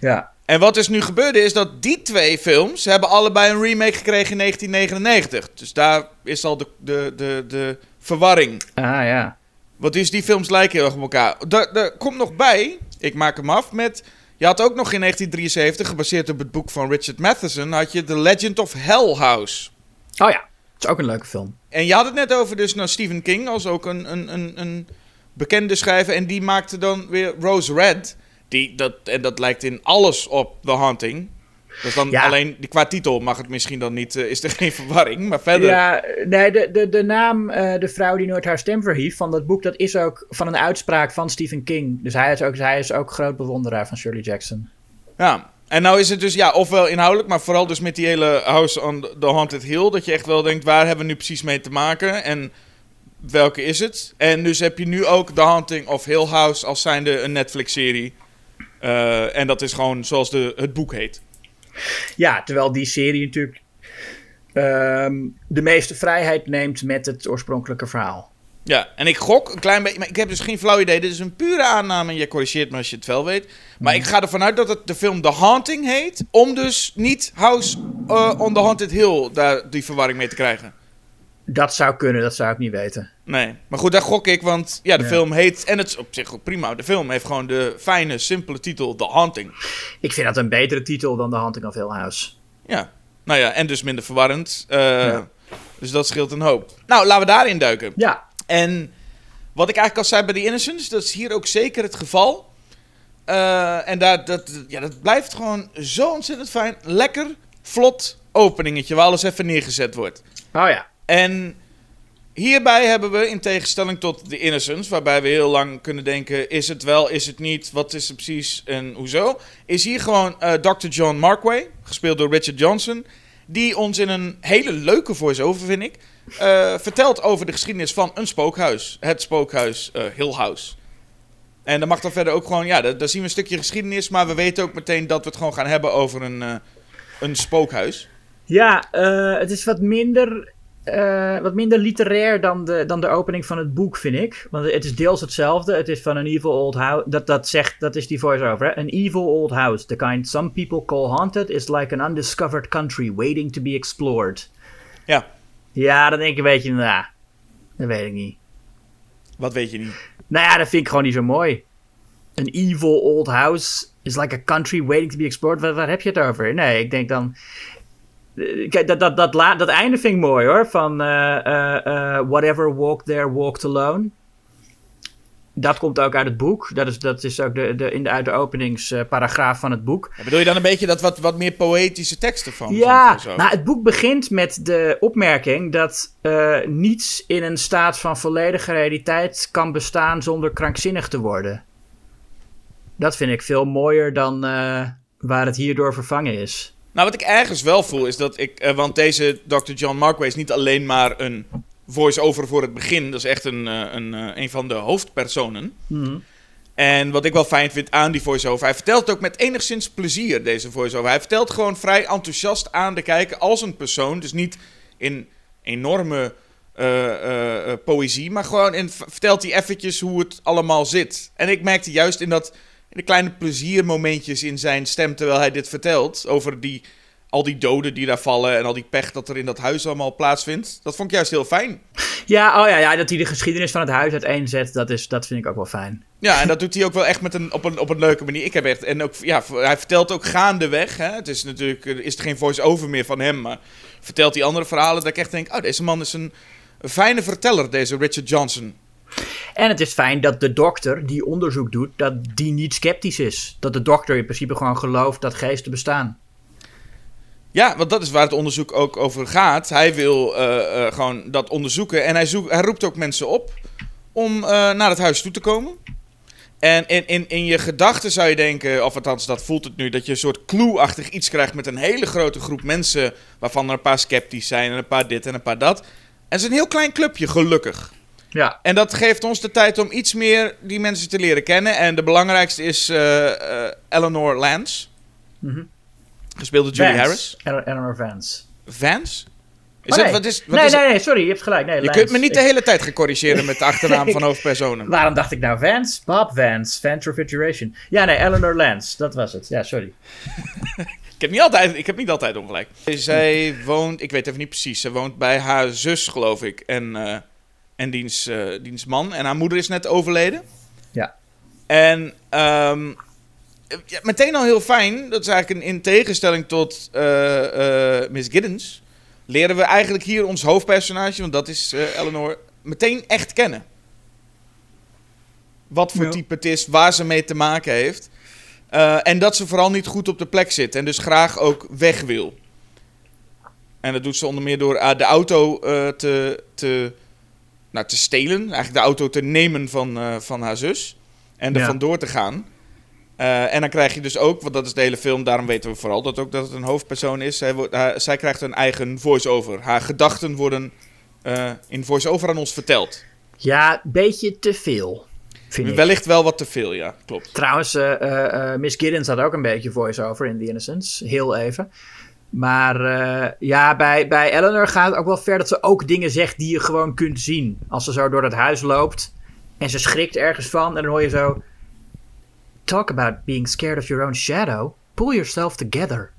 Ja. En wat dus nu gebeurde is dat die twee films hebben allebei een remake gekregen in 1999. Dus daar is al de, de, de, de verwarring. Ah ja. Want dus die films lijken heel erg op elkaar. Er, komt nog bij, ik maak hem af met... Je had ook nog in 1973, gebaseerd op het boek van Richard Matheson... had je The Legend of Hell House. Oh ja, het is ook een leuke film. En je had het net over dus nou, Stephen King als ook een, een, een, een bekende schrijver. En die maakte dan weer Rose Red. Die, dat, en dat lijkt in alles op The Haunting. Dus dan Ja. alleen die, qua titel mag het misschien dan niet, eh, is er geen verwarring. Maar verder. Ja, nee, de, de, de naam eh, De vrouw die nooit haar stem verhief van dat boek, dat is ook van een uitspraak van Stephen King. Dus hij is ook, hij is ook groot bewonderaar van Shirley Jackson. Ja. En nou is het dus, ja, ofwel inhoudelijk, maar vooral dus met die hele House on the Haunted Hill. Dat je echt wel denkt, waar hebben we nu precies mee te maken? En welke is het? En dus heb je nu ook The Haunting of Hill House als zijnde een Netflix-serie. Eh, en dat is gewoon zoals de, het boek heet. Ja, terwijl die serie natuurlijk ehm, de meeste vrijheid neemt met het oorspronkelijke verhaal. Ja, en ik gok een klein beetje, maar ik heb dus geen flauw idee. Dit is een pure aanname en je corrigeert me als je het wel weet. Maar ik ga ervan uit dat het de film The Haunting heet, om dus niet House eh, on the Haunted Hill daar die verwarring mee te krijgen. Dat zou kunnen, dat zou ik niet weten. Nee, maar goed, daar gok ik, want ja, de Ja. film heet, en het is op zich ook prima, de film heeft gewoon de fijne, simpele titel The Haunting. Ik vind dat een betere titel dan The Haunting of Hill House. Ja, nou ja, en dus minder verwarrend. eh, Ja. Dus dat scheelt een hoop. Nou, laten we daarin duiken. Ja, En wat ik eigenlijk al zei bij The Innocents, dat is hier ook zeker het geval. Eh, en daar, dat, ja, dat blijft gewoon zo ontzettend fijn. Lekker, vlot openingetje waar alles even neergezet wordt. oh ja. En hierbij hebben we, in tegenstelling tot The Innocents, waarbij we heel lang kunnen denken: is het wel, is het niet, wat is het precies en hoezo? Is hier gewoon eh, Dr. John Markway, gespeeld door Richard Johnson, die ons in een hele leuke voice-over, vind ik, eh, vertelt over de geschiedenis van een spookhuis. Het spookhuis eh, Hill House. En dan mag dan verder ook gewoon, ja, daar, zien we een stukje geschiedenis, maar we weten ook meteen dat we het gewoon gaan hebben over een, een spookhuis. Ja, het is wat minder, eh, wat minder literair dan de, dan de opening van het boek, vind ik. Want het is deels hetzelfde. Het is van een evil old house. Dat, dat zegt, dat is die voice-over. An evil old house, the kind some people call haunted, is like an undiscovered country waiting to be explored. Ja, Ja, dan denk je een beetje, nou, dat weet ik niet. wat weet je niet. Nou ja, dat vind ik gewoon niet zo mooi. An evil old house is like a country waiting to be explored. Waar, waar heb je het over? Nee, ik denk dan... Kijk, dat, dat, dat, la- dat einde vind ik mooi hoor. Van eh, eh, eh, whatever walked there, walked alone. Dat komt ook uit het boek. Dat is, dat is ook de, de, in de, uit de openingsparagraaf van het boek. Ja, bedoel je dan een beetje dat wat, wat meer poëtische teksten van? Ja, van nou, het boek begint met de opmerking dat niets in een staat van volledige realiteit kan bestaan zonder krankzinnig te worden. Dat vind ik veel mooier dan waar het hierdoor vervangen is. Nou, wat ik ergens wel voel is dat ik. eh, want deze Dr. John Markway is niet alleen maar een voice-over voor het begin. Dat is echt een, eh, een, eh, een van de hoofdpersonen. En wat ik wel fijn vind aan die voice-over. Hij vertelt ook met enigszins plezier deze voice-over. Hij vertelt gewoon vrij enthousiast aan de kijker als een persoon. Dus niet in enorme poëzie. Maar gewoon in, vertelt hij eventjes hoe het allemaal zit. En ik merkte juist in dat. De kleine pleziermomentjes in zijn stem terwijl hij dit vertelt. Over die, al die doden die daar vallen en al die pech dat er in dat huis allemaal plaatsvindt. Dat vond ik juist heel fijn. Ja, oh ja, ja, dat hij de geschiedenis van het huis uiteenzet, dat, is, dat vind ik ook wel fijn. Ja, en dat doet hij ook wel echt met een, op, een, op een leuke manier. Ik heb echt, en ook, ja, hij vertelt ook gaandeweg. Hè? Het is natuurlijk, er is er geen voice-over meer van hem, maar vertelt hij andere verhalen dat ik echt denk, oh, deze man is een, een fijne verteller, deze Richard Johnson. En het is fijn dat de dokter die onderzoek doet, dat die niet sceptisch is. Dat de dokter in principe gewoon gelooft dat geesten bestaan. Ja, want dat is waar het onderzoek ook over gaat. Hij wil eh, eh, gewoon dat onderzoeken en hij, hij roept ook mensen op om eh, naar het huis toe te komen. En in, in, in je gedachten zou je denken, of althans dat voelt het nu, dat je een soort clue-achtig iets krijgt met een hele grote groep mensen, waarvan er een paar sceptisch zijn en een paar dit en een paar dat. En het is een heel klein clubje, gelukkig. Ja, En dat geeft ons de tijd om iets meer die mensen te leren kennen. En de belangrijkste is eh, eh, Eleanor Lance. Mhm. Gespeeld door Julie. Harris. Eleanor Eleanor Vance. Vance? Is Oh, dat, nee. wat is, wat nee, is nee, nee, sorry, je hebt gelijk. Nee, Je Lance. kunt me niet de hele tijd gaan corrigeren met de achternaam van hoofdpersonen. Waarom dacht ik nou Vance? Bob Vance, Vance Refrigeration. Ja, nee, Eleanor Lance, dat was het. Ja, sorry. Ik heb niet altijd, ik heb niet altijd ongelijk. Zij woont, ik weet even niet precies, ze woont bij haar zus, geloof ik. En, eh, en diens, eh, diens man. En haar moeder is net overleden. Ja. En ehm, ja, meteen al heel fijn, dat is eigenlijk een, in tegenstelling tot eh, eh, Miss Giddens, leren we eigenlijk hier ons hoofdpersonage, want dat is eh, Eleanor, meteen echt kennen. Wat voor Ja. type het is, waar ze mee te maken heeft. Eh, en dat ze vooral niet goed op de plek zit en dus graag ook weg wil. En dat doet ze onder meer door de auto eh, te, te, nou, te stelen. Eigenlijk de auto te nemen van, eh, van haar zus. En er Ja. vandoor te gaan. Eh, en dan krijg je dus ook, want dat is de hele film, daarom weten we vooral dat ook dat het een hoofdpersoon is. Zij, wordt, haar- zij krijgt een eigen voice-over. Haar gedachten worden eh, in voice-over aan ons verteld. Ja, beetje te veel, vind ik. Wellicht wel wat te veel, ja, klopt. Trouwens, eh, eh, eh, Miss Giddens had ook een beetje voice-over in The Innocents. Heel even. Maar eh, ja, bij, bij Eleanor gaat het ook wel ver dat ze ook dingen zegt die je gewoon kunt zien. Als ze zo door het huis loopt en ze schrikt ergens van en dan hoor je zo... Talk about being scared of your own shadow. Pull yourself together.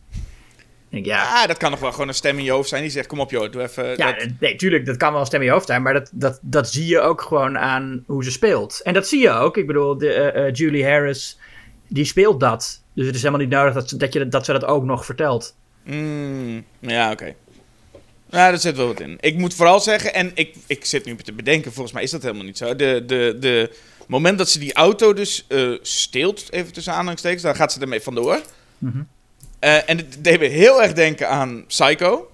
Denk, ja, Ah, dat kan nog wel gewoon een stem in je hoofd zijn die zegt: Kom op, joh, doe even. ja, dat... nee, tuurlijk, dat kan wel een stem in je hoofd zijn, maar dat, dat, dat zie je ook gewoon aan hoe ze speelt. En dat zie je ook. Ik bedoel, de, eh, eh, Julie Harris, die speelt dat. Dus het is helemaal niet nodig dat ze dat, je, dat, ze dat ook nog vertelt. Mm, ja, oké. Ja, daar zit wel wat in. Ik moet vooral zeggen, en ik, ik zit nu te bedenken, volgens mij is dat helemaal niet zo. De, de, de moment dat ze die auto dus eh, steelt, even tussen aanhalingstekens, daar gaat ze ermee vandoor. Mhm. Eh, en het deed me heel erg denken aan Psycho.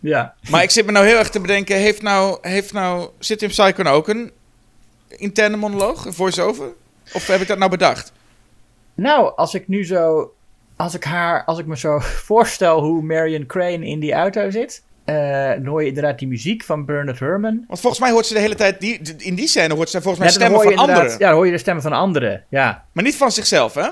Ja. Maar ik zit me nou heel erg te bedenken, heeft nou, heeft nou, zit in Psycho nou ook een interne monoloog, een voice-over? Of heb ik dat nou bedacht? Nou, als ik nu zo. Als ik haar. Als ik me zo voorstel hoe Marion Crane in die auto zit. eh, dan hoor je inderdaad die muziek van Bernard Herrmann. Want volgens mij hoort ze de hele tijd, die, in die scène hoort ze volgens mij Ja, stemmen van anderen. Ja, dan hoor je de stemmen van anderen. Ja. Maar niet van zichzelf, hè?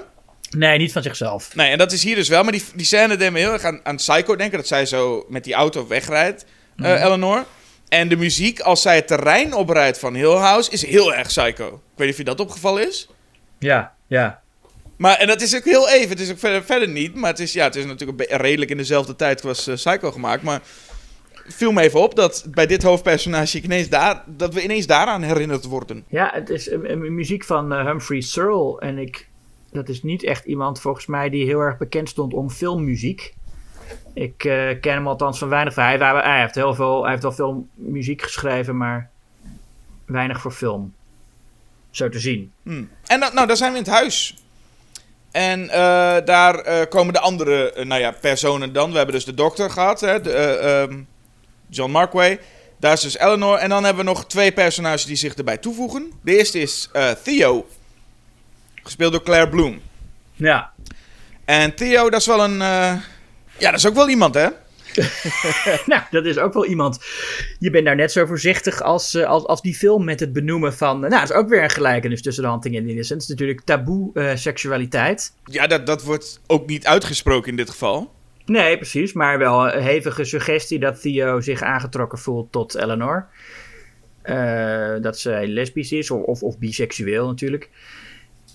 Nee, niet van zichzelf. Nee, en dat is hier dus wel. Maar die, die scène deed me heel erg aan, aan Psycho denken. Dat zij zo met die auto wegrijdt, eh, Mhm. Eleanor. En de muziek, als zij het terrein oprijdt van Hill House, is heel erg Psycho. Ik weet niet of je dat opgevallen is. Ja, ja. Maar, en dat is ook heel even. Het is ook verder, verder niet. Maar het is, ja, het is natuurlijk redelijk in dezelfde tijd was eh, Psycho gemaakt. Maar viel me even op dat bij dit hoofdpersonage ineens daar, dat we ineens daaraan herinnerd worden. Ja, het is een, muziek van eh, Humphrey Searle. En ik, dat is niet echt iemand volgens mij die heel erg bekend stond om filmmuziek. Ik eh, ken hem althans van weinig. Hij, hij, hij heeft heel veel, hij heeft wel veel muziek geschreven, maar weinig voor film. Zo te zien. Hmm. En nou, daar zijn we in het huis. En eh, daar eh, komen de andere eh, nou ja, personen dan. We hebben dus de dokter gehad, hè, de, eh, ehm, John Markway. Daar is dus Eleanor. En dan hebben we nog twee personages die zich erbij toevoegen. De eerste is Theo. Gespeeld door Claire Bloom. Ja, En Theo, dat is wel een... ja, dat is ook wel iemand, hè? nou, dat is ook wel iemand. Je bent daar net zo voorzichtig als, eh, als, als die film met het benoemen van. nou, dat is ook weer een gelijkenis tussen de Hunting en is natuurlijk taboe eh, seksualiteit. Ja, dat, dat wordt ook niet uitgesproken in dit geval. Nee, precies, maar wel een hevige suggestie dat Theo zich aangetrokken voelt tot Eleanor. Eh, dat zij lesbisch is, of, of, of biseksueel natuurlijk.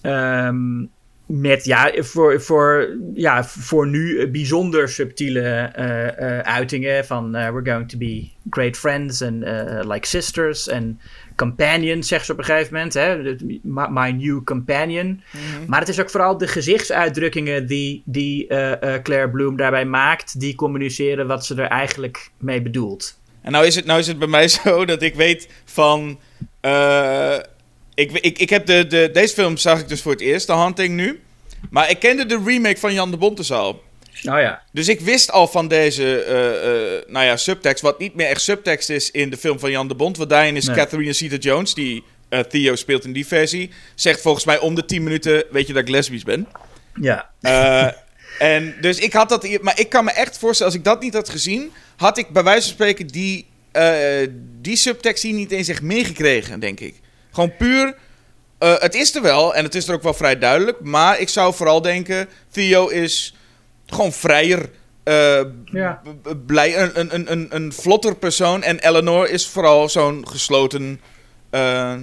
Ehm, met, ja voor, voor, ja, voor nu eh, bijzonder subtiele eh, eh, uitingen van we're going to be great friends and like sisters and companions, zegt ze op een gegeven moment. Hè? My, my new companion. Maar het is ook vooral de gezichtsuitdrukkingen die, die Claire Bloom daarbij maakt, die communiceren wat ze er eigenlijk mee bedoelt. En nou is het, nou is het bij mij zo dat ik weet van. Ik, ik, ik heb de, de, deze film zag ik dus voor het eerst, de Hunting nu. Maar ik kende de remake van Jan de Bontes al. Oh ja. Dus ik wist al van deze eh, eh, nou ja, subtekst, wat niet meer echt subtekst is in de film van Jan de Bond. Want daarin is Nee. Catherine Zeta-Jones, die eh, Theo speelt in die versie, zegt volgens mij om de 10 minuten, weet je dat ik lesbisch ben. Ja. En dus ik had dat, maar ik kan me echt voorstellen, als ik dat niet had gezien, had ik bij wijze van spreken die, die subtekst hier niet eens echt meegekregen, denk ik. Gewoon puur, eh, het is er wel en het is er ook wel vrij duidelijk, maar ik zou vooral denken, Theo is gewoon vrijer, eh, Ja. blij, een, een, een, een, vlotter persoon en Eleanor is vooral zo'n gesloten, eh,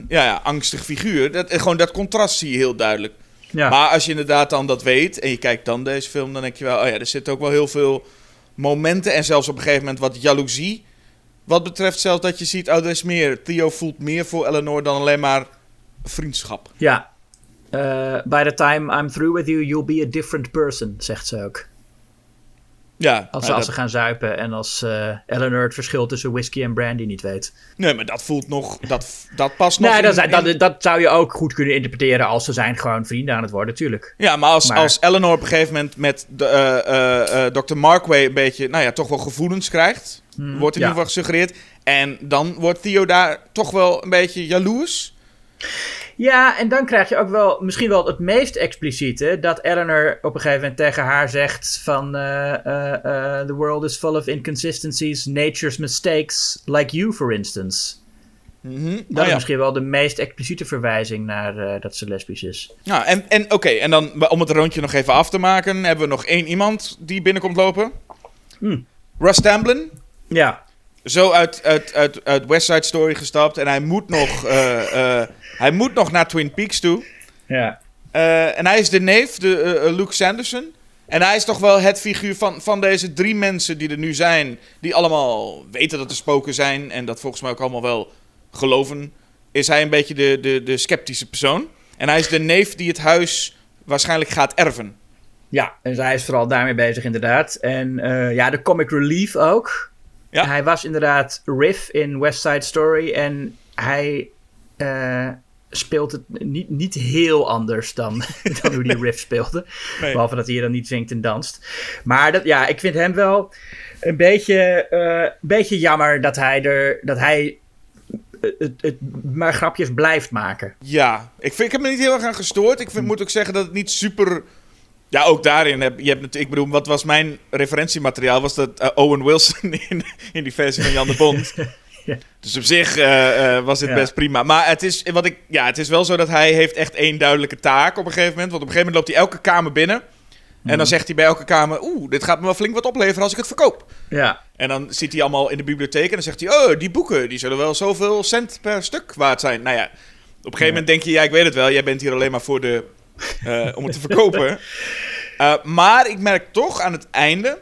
ja, ja, angstig figuur. Dat, gewoon dat contrast zie je heel duidelijk. Ja. Maar als je inderdaad dan dat weet en je kijkt dan deze film, dan denk je wel, oh ja, er zitten ook wel heel veel momenten en zelfs op een gegeven moment wat jaloezie. Wat betreft zelfs dat je ziet, oh, is meer. Theo voelt meer voor Eleanor dan alleen maar vriendschap. ja. Eh, by the time I'm through with you, you'll be a different person, zegt ze ook. Ja, Als, ze gaan zuipen en als eh, Eleanor het verschil tussen whisky en brandy niet weet. nee, maar dat voelt nog, dat, dat past nog. Nee, dat, in- dat, dat zou je ook goed kunnen interpreteren als ze zijn gewoon vrienden aan het worden, tuurlijk. Ja, maar als, Maar- als Eleanor op een gegeven moment met de, eh, eh, Dr. Markway een beetje, nou ja, toch wel gevoelens krijgt, wordt in ja. ieder geval gesuggereerd. En dan wordt Theo daar toch wel een beetje jaloers. Ja, en dan krijg je ook wel misschien wel het meest expliciete. Dat Eleanor op een gegeven moment tegen haar zegt van... eh, eh, eh, the world is full of inconsistencies, nature's mistakes, like you for instance. Mhm. Dat Oh is ja. misschien wel de meest expliciete verwijzing naar eh, dat ze lesbisch is. Nou, en, en oké, en dan om het rondje nog even af te maken, hebben we nog één iemand die binnenkomt lopen. Hmm. Russ Tamblyn, Ja, zo uit, uit, uit, uit West Side Story gestapt en hij moet nog, eh, eh, hij moet nog naar Twin Peaks toe. ja. Eh, en hij is de neef, de, eh, eh, Luke Sanderson. En hij is toch wel het figuur van, van deze drie mensen die er nu zijn, die allemaal weten dat er spoken zijn en dat volgens mij ook allemaal wel geloven. Is hij een beetje de, de, de sceptische persoon. En hij is de neef die het huis waarschijnlijk gaat erven. Ja, en zij is vooral daarmee bezig inderdaad. En ja, de comic relief ook. Ja. Hij was inderdaad Riff in West Side Story. En hij speelt het niet, niet heel anders dan, dan hoe die riff speelde. Nee. Behalve dat hij hier dan niet zingt en danst. Maar dat, ja, ik vind hem wel een beetje, eh, beetje jammer dat hij er. Dat hij het, het maar grapjes blijft maken. Ja, ik, vind, ik heb me niet heel erg aan gestoord. Ik vind, moet ook zeggen dat het niet super... Ja, ook daarin heb je hebt natuurlijk... Ik bedoel, wat was mijn referentiemateriaal? Was dat eh, Owen Wilson in, in die versie van Jan de Bond. Ja. Dus op zich eh, eh, was dit Ja. best prima. Maar het is, wat ik, ja, het is wel zo dat hij heeft echt één duidelijke taak op een gegeven moment. Want op een gegeven moment loopt hij elke kamer binnen. En Mhm. dan zegt hij bij elke kamer... Oeh, dit gaat me wel flink wat opleveren als ik het verkoop. Ja, En dan zit hij allemaal in de bibliotheek en dan zegt hij... Oh, die boeken, die zullen wel zoveel cent per stuk waard zijn. Nou ja, op een gegeven moment denk je... Ja, ik weet het wel, jij bent hier alleen maar voor de... eh, om het te verkopen. Maar ik merk toch aan het einde...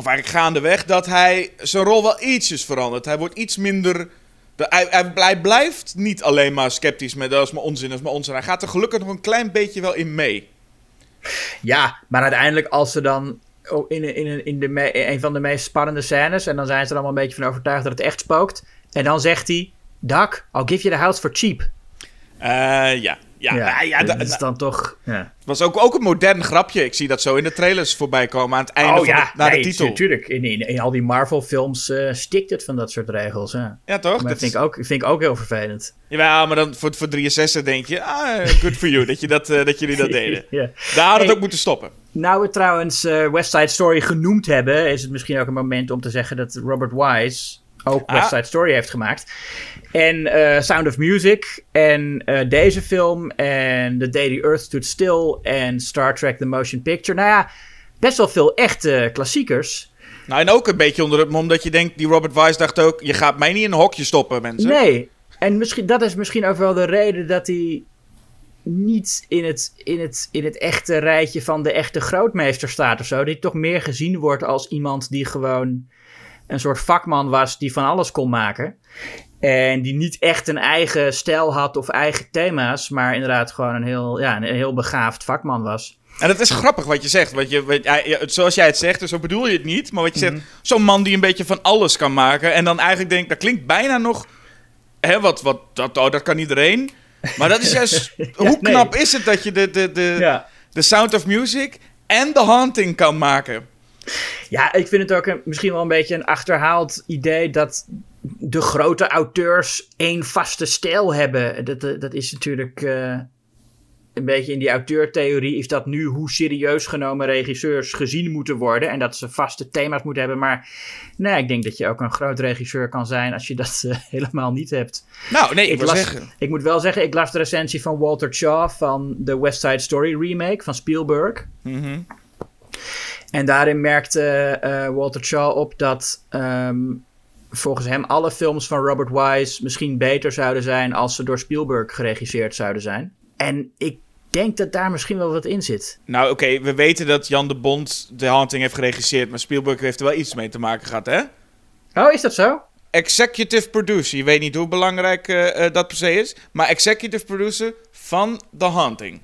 Of eigenlijk gaandeweg... Dat hij zijn rol wel ietsjes verandert. Hij wordt iets minder... de- hij, hij, hij blijft niet alleen maar sceptisch met... Dat is maar onzin, dat is maar onzin. Hij gaat er gelukkig nog een klein beetje wel in mee. ja, maar uiteindelijk als ze dan oh, in, in, in de me- een van de meest spannende scènes... en dan zijn ze er allemaal een beetje van overtuigd dat het echt spookt... en dan zegt hij... Doc, I'll give you the house for cheap. Eh, ja, ja, ja, ja, dat da- is dan toch... Ja. Het was ook, ook een modern grapje. Ik zie dat zo in de trailers voorbij komen aan het einde Oh van ja, de, naar nee, de titel. natuurlijk. In, in, in al die Marvel-films eh, stikt het van dat soort regels. Ja. Ja, toch? Maar dat Dat vind is, ik, ook, vind ik ook heel vervelend. ja, maar dan voor, voor 63 denk je, ah, good for you dat, je dat, eh, dat jullie dat deden. ja. Daar had het Hey. ook moeten stoppen. Nou, we trouwens eh, West Side Story genoemd hebben, is het misschien ook een moment om te zeggen dat Robert Wise ook Ah. West Side Story heeft gemaakt. En eh, Sound of Music en eh, deze film en The Day the Earth Stood Still en Star Trek The Motion Picture. Nou ja, best wel veel echte klassiekers. Nou, en ook een beetje onder het mom dat je denkt, die Robert Wise dacht ook, je gaat mij niet in een hokje stoppen, mensen. Nee, en misschien, dat is misschien ook wel de reden dat hij niet in het, in, het, in het echte rijtje van de echte grootmeester staat of zo. Die toch meer gezien wordt als iemand die gewoon een soort vakman was die van alles kon maken. En die niet echt een eigen stijl had of eigen thema's, maar inderdaad gewoon een heel, ja, een heel begaafd vakman was. En het is grappig wat je zegt. Want je, ja, zoals jij het zegt, dus zo bedoel je het niet. Maar wat je Mhm. zegt, zo'n man die een beetje van alles kan maken. En dan eigenlijk denkt, dat klinkt bijna nog... Hè, wat, wat, dat, oh, dat kan iedereen. Maar dat is juist... hoe nee. knap is het dat je de, de, de, Ja. de Sound of Music en The Haunting kan maken? Ja, ik vind het ook een, misschien wel een beetje een achterhaald idee dat de grote auteurs één vaste stijl hebben. Dat, dat, dat is natuurlijk eh, een beetje in die auteurtheorie is dat nu hoe serieus genomen regisseurs gezien moeten worden en dat ze vaste thema's moeten hebben. Maar nee, ik denk dat je ook een groot regisseur kan zijn als je dat eh, helemaal niet hebt. Nou, nee, ik, Ik, wil las, zeggen... ik moet wel zeggen, ik las de recensie van Walter Shaw van de West Side Story remake van Spielberg. Mhm. En daarin merkte eh, Walter Shaw op dat ehm, volgens hem alle films van Robert Wise misschien beter zouden zijn als ze door Spielberg geregisseerd zouden zijn. En ik denk dat daar misschien wel wat in zit. Nou, oké, we weten dat Jan de Bond The Haunting heeft geregisseerd. Maar Spielberg heeft er wel iets mee te maken gehad, hè? Oh, is dat zo? Executive producer. Je weet niet hoe belangrijk eh, eh, dat per se is. Maar executive producer van The Haunting.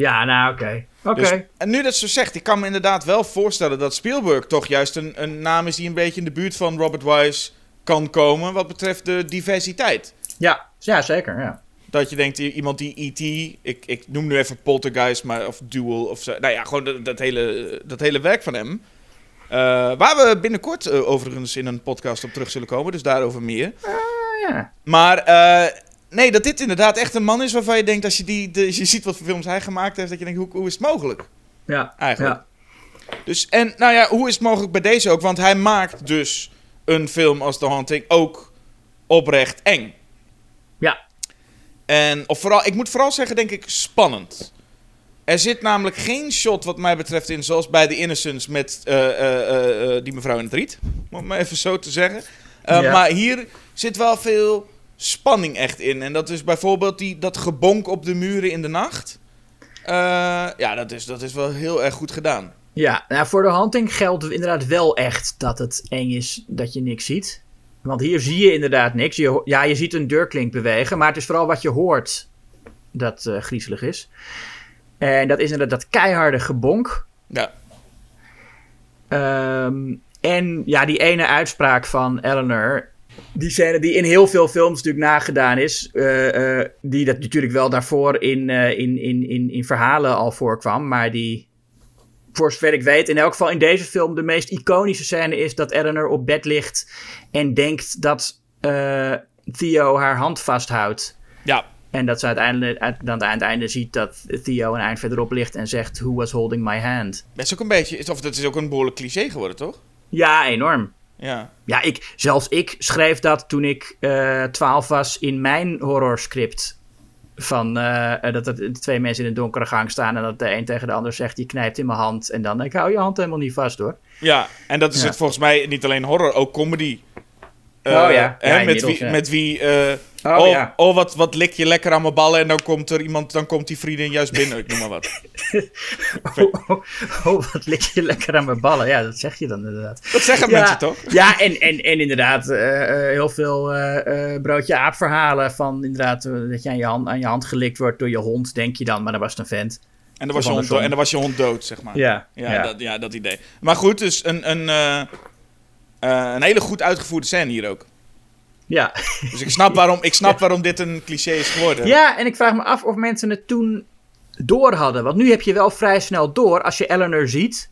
Ja, nou oké. Oké. Dus, en nu dat zo zegt, ik kan me inderdaad wel voorstellen dat Spielberg toch juist een, een naam is die een beetje in de buurt van Robert Wise kan komen. Wat betreft de diversiteit. Ja, ja, zeker. Ja. Dat je denkt, iemand die E.T., ik, ik noem nu even Poltergeist, maar, of Duel, of zo. Nou ja, gewoon dat, dat, hele, dat hele werk van hem. Eh, waar we binnenkort eh, overigens in een podcast op terug zullen komen, dus daarover meer. ja. Maar nee, dat dit inderdaad echt een man is waarvan je denkt, als je, die, de, als je ziet wat voor films hij gemaakt heeft, dat je denkt, hoe, hoe is het mogelijk? Ja, Eigenlijk. Ja. Dus, en nou ja, hoe is het mogelijk bij deze ook? Want hij maakt dus een film als The Haunting ook oprecht eng. Ja. En, of vooral, ik moet vooral zeggen, denk ik, spannend. Er zit namelijk geen shot, wat mij betreft, in zoals bij The Innocents met eh, eh, eh, die mevrouw in het riet. Om het maar even zo te zeggen. Ja. Maar hier zit wel veel spanning echt in. En dat is bijvoorbeeld die, dat gebonk op de muren in de nacht. Eh, ja, dat is, dat is wel heel erg goed gedaan. Ja, nou, voor de hunting geldt inderdaad wel echt dat het eng is dat je niks ziet. Want hier zie je inderdaad niks. Je, ja, je ziet een deurklink bewegen, maar het is vooral wat je hoort dat eh, griezelig is. En dat is inderdaad dat keiharde gebonk. Ja. Ehm, en ja, die ene uitspraak van Eleanor. Die scène die in heel veel films natuurlijk nagedaan is. eh, eh, die dat natuurlijk wel daarvoor in, eh, in, in, in, in verhalen al voorkwam. Maar die, voor zover ik weet, in elk geval in deze film de meest iconische scène is dat Eleanor op bed ligt en denkt dat eh, Theo haar hand vasthoudt. Ja, En dat ze uiteindelijk uit- dan aan het einde ziet dat Theo een eind verderop ligt en zegt: Who was holding my hand? dat is ook een beetje, of dat is ook een behoorlijk cliché geworden, toch? Ja, enorm. Ja. Ja, ik, zelfs ik schreef dat toen ik eh 12 was in mijn horrorscript. Van eh, dat er twee mensen in een donkere gang staan en dat de een tegen de ander zegt: Je knijpt in mijn hand. En dan denk ik: Hou je hand helemaal niet vast hoor. Ja, en dat is Ja. het volgens mij niet alleen horror, ook comedy. Eh, Oh ja. hè, Ja, met, inmiddels, wie, ja. met wie. eh, Oh, oh, ja. oh wat, wat lik je lekker aan mijn ballen en dan komt er iemand, dan komt die vriendin juist binnen, ik noem maar wat. Oh, oh, wat lik je lekker aan mijn ballen. Ja, dat zeg je dan inderdaad. Dat zeggen mensen toch? Ja, en, en, en inderdaad, eh, heel veel eh, broodje aap verhalen van inderdaad dat je aan je, hand, aan je hand gelikt wordt door je hond, denk je dan, maar dan was een vent. En dan was, je hond, en dan was je hond dood, zeg maar. Ja, Ja, ja. Dat, ja dat idee. Maar goed, dus een, een, eh, een hele goed uitgevoerde scène hier ook. Ja. Dus ik snap waarom, ik snap waarom dit een cliché is geworden. ja, en ik vraag me af of mensen het toen door hadden. Want nu heb je wel vrij snel door als je Eleanor ziet.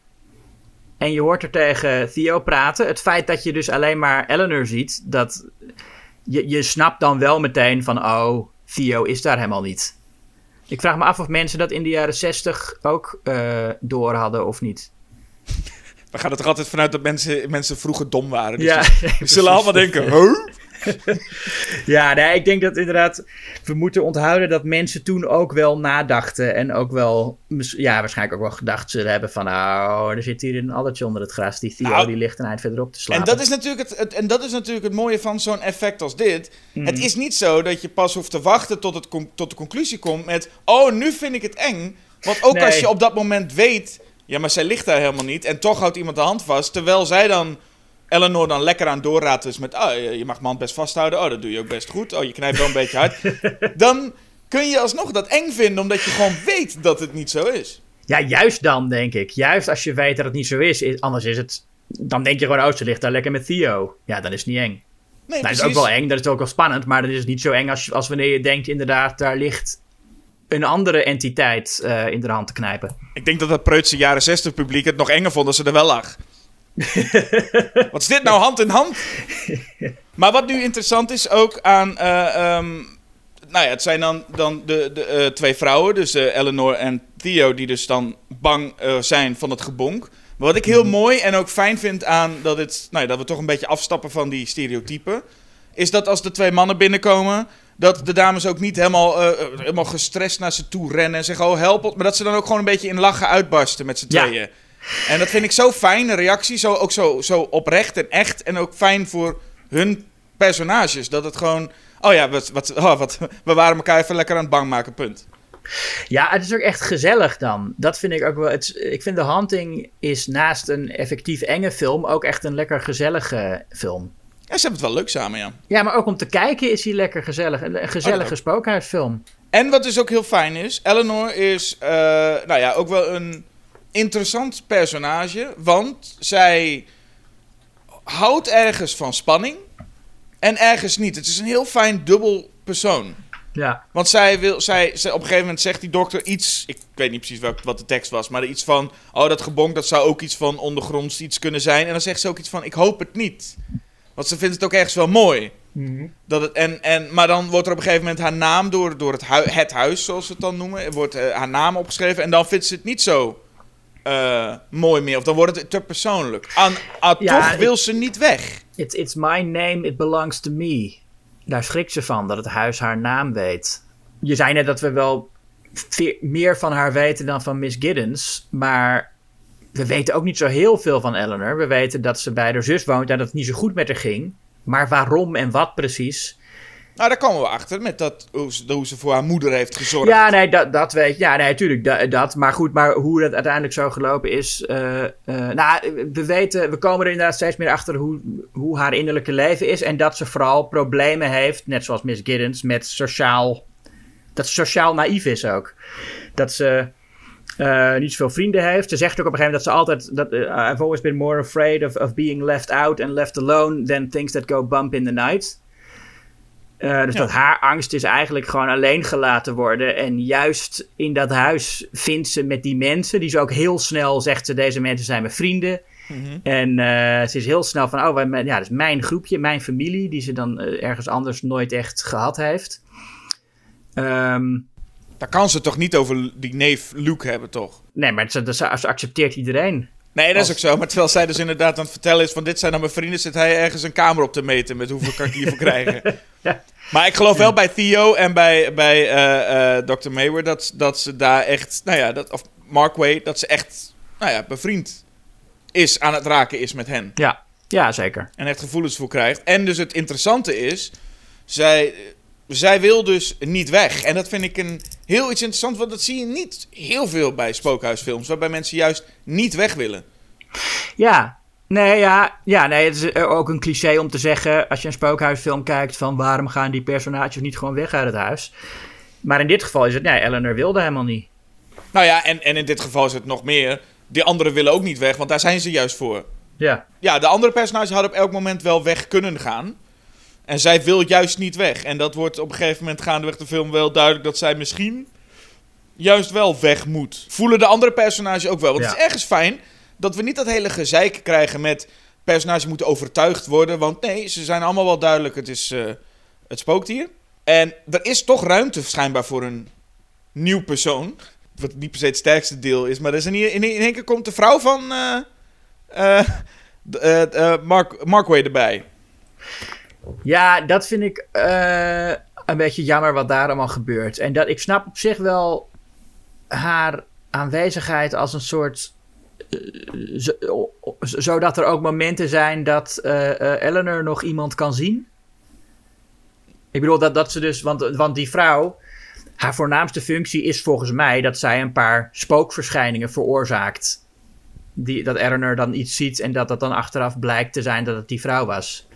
En je hoort er tegen Theo praten. Het feit dat je dus alleen maar Eleanor ziet, dat je, je snapt dan wel meteen van, oh, Theo is daar helemaal niet. Ik vraag me af of mensen dat in de jaren zestig ook eh, door hadden of niet. We gaan er toch altijd vanuit dat mensen, mensen vroeger dom waren. Dus Ja, zullen allemaal denken, huh? Ja, nee, ik denk dat inderdaad. We moeten onthouden dat mensen toen ook wel nadachten. En ook wel. Ja, waarschijnlijk ook wel gedacht zullen hebben van. Nou, er zit hier een addertje onder het gras. Die Theo Nou, die ligt een eind verderop te slapen. En dat, is natuurlijk het, het- en dat is natuurlijk het mooie van zo'n effect als dit. Mhm. Het is niet zo dat je pas hoeft te wachten tot, het tot de conclusie komt met... Oh, nu vind ik het eng. Want ook Nee. als je op dat moment weet... Ja, maar zij ligt daar helemaal niet. En toch houdt iemand de hand vast. Terwijl zij dan... Eleanor dan lekker aan doorraad is met... Oh, je je mag mijn hand best vasthouden. Oh, dat doe je ook best goed. Oh, je knijpt wel een beetje hard. Dan kun je alsnog dat eng vinden. Omdat je gewoon weet dat het niet zo is. Ja, juist dan, denk ik. Juist als je weet dat het niet zo is. is- anders is het. Dan denk je gewoon, oh, ze ligt daar lekker met Theo. Ja, dan is het niet eng. Nee, Nou, dat is ook wel eng, dat is ook wel spannend. Maar dat is niet zo eng als, als wanneer je denkt, inderdaad, daar ligt een andere entiteit eh, in de hand te knijpen. Ik denk dat dat preutse jaren 60 publiek het nog enger vond als ze er wel lag. Wat is dit nou hand in hand? maar wat nu interessant is ook aan. eh, ehm, nou ja, het zijn dan, dan de, de eh, twee vrouwen, dus Eleanor en Theo, die dus dan bang zijn van het gebonk. Maar wat ik heel mooi en ook fijn vind aan dat, het, nou ja, dat we toch een beetje afstappen van die stereotypen, is dat als de twee mannen binnenkomen, dat de dames ook niet helemaal, eh, helemaal gestrest naar ze toe rennen en zeggen: Oh, help ons. Maar dat ze dan ook gewoon een beetje in lachen uitbarsten met z'n Ja. tweeën. En dat vind ik zo fijn, een reactie. Zo, ook zo, zo oprecht en echt. En ook fijn voor hun personages. Dat het gewoon. Oh ja, wat, wat, oh, wat, we waren elkaar even lekker aan het bang maken, punt. Ja, het is ook echt gezellig dan. Dat vind ik ook wel. Het, ik vind The Haunting is naast een effectief enge film ook echt een lekker gezellige film. Ja, ze hebben het wel leuk samen, ja. Ja, maar ook om te kijken is hij lekker gezellig. Een, gezellige ook. spookhuisfilm. En wat dus ook heel fijn is, Eleanor is, eh, nou ja, ook wel een interessant personage. Want zij houdt ergens van spanning en ergens niet. Het is een heel fijn dubbel persoon. Ja. Want zij wil, zij, zij, op een gegeven moment zegt die dokter iets. Ik weet niet precies welk, wat de tekst was, maar iets van. Oh, dat gebonk, dat zou ook iets van ondergronds iets kunnen zijn. En dan zegt ze ook iets van: Ik hoop het niet. Want ze vindt het ook ergens wel mooi. Dat het, en, en, maar dan wordt er op een gegeven moment haar naam door, door het, hui- het huis, zoals ze het dan noemen, wordt eh, haar naam opgeschreven. En dan vindt ze het niet zo eh, mooi meer. Of dan wordt het te persoonlijk. Ja, toch wil ze niet weg. It's, it's my name, it belongs to me. Daar schrikt ze van, dat het huis haar naam weet. Je zei net dat we wel meer van haar weten dan van Miss Giddens. Maar we weten ook niet zo heel veel van Eleanor. We weten dat ze bij haar zus woont en dat het niet zo goed met haar ging. Maar waarom en wat precies? Nou, daar komen we achter met dat, hoe, ze, voor haar moeder heeft gezorgd. Ja, nee, dat, dat weet. Ja, nee, natuurlijk. Da- dat. Maar goed, maar hoe dat uiteindelijk zo gelopen is. eh, eh, nou, we weten, we komen er inderdaad steeds meer achter hoe, hoe haar innerlijke leven is. En dat ze vooral problemen heeft, net zoals Miss Giddens, met sociaal. Dat ze sociaal naïef is ook. Dat ze eh, niet zoveel vrienden heeft. Ze zegt ook op een gegeven moment dat ze altijd... Dat, eh, I've always been more afraid of, of being left out and left alone... than things that go bump in the night. Eh, dus Ja. dat haar angst is eigenlijk gewoon alleen gelaten worden. En juist in dat huis vindt ze met die mensen... die ze ook heel snel zegt ze... deze mensen zijn mijn vrienden... Mhm. En eh, ze is heel snel van, oh, wij, ja, dat is mijn groepje, mijn familie, die ze dan ergens anders nooit echt gehad heeft. Ehm, Daar kan ze toch niet over die neef Luke hebben, toch? nee, maar ze, ze, ze accepteert iedereen. Nee, dat is ook zo. Maar terwijl zij dus inderdaad aan het vertellen is van dit zijn dan mijn vrienden, zit hij ergens een kamer op te meten met hoeveel kan ik hiervoor krijgen. Ja. Maar ik geloof wel bij Theo en bij, bij eh, eh, Dr. Mayweather dat, dat ze daar echt, nou ja, dat, of Mark Way, dat ze echt, nou ja, bevriend is, aan het raken is met hen. Ja, ja zeker. En echt gevoelens voor krijgt. En dus het interessante is, zij, zij wil dus niet weg. En dat vind ik een heel iets interessant, want dat zie je niet heel veel bij spookhuisfilms, waarbij mensen juist niet weg willen. Ja, nee, ja, ja, nee, het is eh, ook een cliché om te zeggen, als je een spookhuisfilm kijkt, van waarom gaan die personages niet gewoon weg uit het huis? Maar in dit geval is het, nee, Eleanor wilde helemaal niet. Nou ja, en, en in dit geval is het nog meer. Die anderen willen ook niet weg, want daar zijn ze juist voor. Ja, Ja, de andere personages hadden op elk moment wel weg kunnen gaan. En zij wil juist niet weg. En dat wordt op een gegeven moment gaandeweg de film wel duidelijk dat zij misschien juist wel weg moet. Voelen de andere personages ook wel. Want het is ergens fijn dat we niet dat hele gezeik krijgen met personages moeten overtuigd worden. Want nee, ze zijn allemaal wel duidelijk. Het is eh, het spookt hier. En er is toch ruimte schijnbaar voor een nieuw persoon. Wat niet per se het sterkste deel is. Maar er is in, in, in één keer komt de vrouw van eh, eh, Mark, Markway erbij. Ja, dat vind ik eh, een beetje jammer wat daar allemaal gebeurt. En dat, ik snap op zich wel haar aanwezigheid als een soort. eh, zo- zodat er ook momenten zijn dat eh, Eleanor nog iemand kan zien. Ik bedoel dat, dat ze dus. Want, want die vrouw. Haar voornaamste functie is volgens mij dat zij een paar spookverschijningen veroorzaakt. Die, dat Eleanor dan iets ziet en dat dat dan achteraf blijkt te zijn dat het die vrouw was.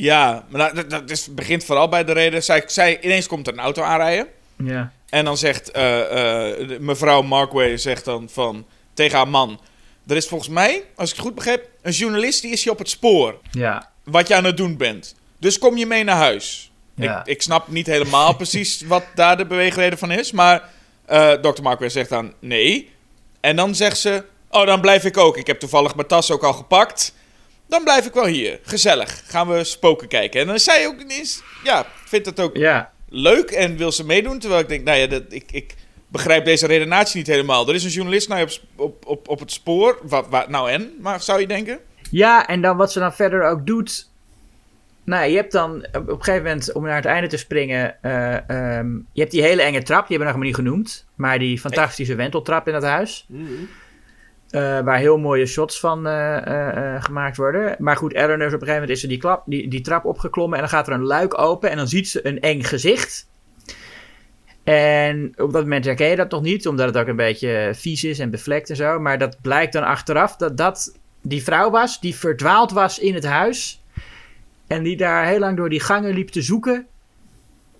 Ja, maar dat, dat is, begint vooral bij de reden. Zij, zij, ineens komt er een auto aanrijden. Ja. En dan zegt eh, eh, de- mevrouw Markway zegt dan van, tegen haar man... Er is volgens mij, als ik het goed begreep, een journalist die is je op het spoor. Ja. Wat je aan het doen bent. Dus kom je mee naar huis. Ja. Ik, ik snap niet helemaal precies wat daar de beweegreden van is. Maar eh Dr. Markway zegt dan nee. En dan zegt ze... Oh, dan blijf ik ook. Ik heb toevallig mijn tas ook al gepakt. Dan blijf ik wel hier. Gezellig. Gaan we spoken kijken. En dan is zij ook ineens... Ja, vindt het ook Ja. leuk en wil ze meedoen. Terwijl ik denk, nou ja, dat, ik, ik begrijp deze redenatie niet helemaal. Er is een journalist nou op, op, op, op het spoor. Wat, wat, nou en? Maar zou je denken? Ja, en dan wat ze dan verder ook doet. Nou, je hebt dan op, een gegeven moment, om naar het einde te springen. eh, ehm, je hebt die hele enge trap, die hebben we nog maar niet genoemd. Maar die fantastische wenteltrap in het huis. Eh, waar heel mooie shots van eh, eh, gemaakt worden. Maar goed, Eleanor is op een gegeven moment is ze die, klap, die, die trap opgeklommen. En dan gaat er een luik open. En dan ziet ze een eng gezicht. En op dat moment herken je dat nog niet, omdat het ook een beetje vies is en bevlekt en zo. Maar dat blijkt dan achteraf dat dat die vrouw was die verdwaald was in het huis. En die daar heel lang door die gangen liep te zoeken.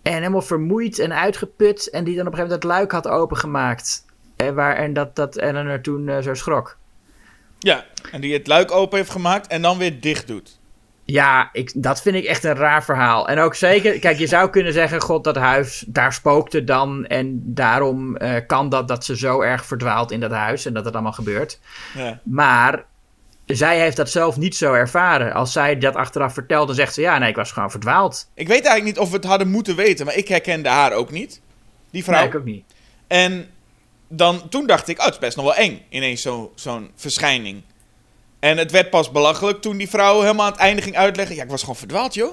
En helemaal vermoeid en uitgeput. En die dan op een gegeven moment het luik had opengemaakt. En, waar, en dat, dat Eleanor toen eh, zo schrok. Ja. En die het luik open heeft gemaakt en dan weer dicht doet. Ja, ik, dat vind ik echt een raar verhaal. En ook zeker, kijk, je zou kunnen zeggen: God, dat huis, daar spookte dan. En daarom eh, kan dat dat ze zo erg verdwaalt in dat huis. En dat het allemaal gebeurt. Ja. Maar zij heeft dat zelf niet zo ervaren. Als zij dat achteraf vertelt, dan zegt ze: Ja, nee, ik was gewoon verdwaald. Ik weet eigenlijk niet of we het hadden moeten weten, maar ik herkende haar ook niet. Die vrouw. Nee, ik ook niet. En dan, toen dacht ik, oh, het is best nog wel eng. Ineens zo- zo'n verschijning. En het werd pas belachelijk toen die vrouw helemaal aan het einde ging uitleggen. Ja, ik was gewoon verdwaald, joh.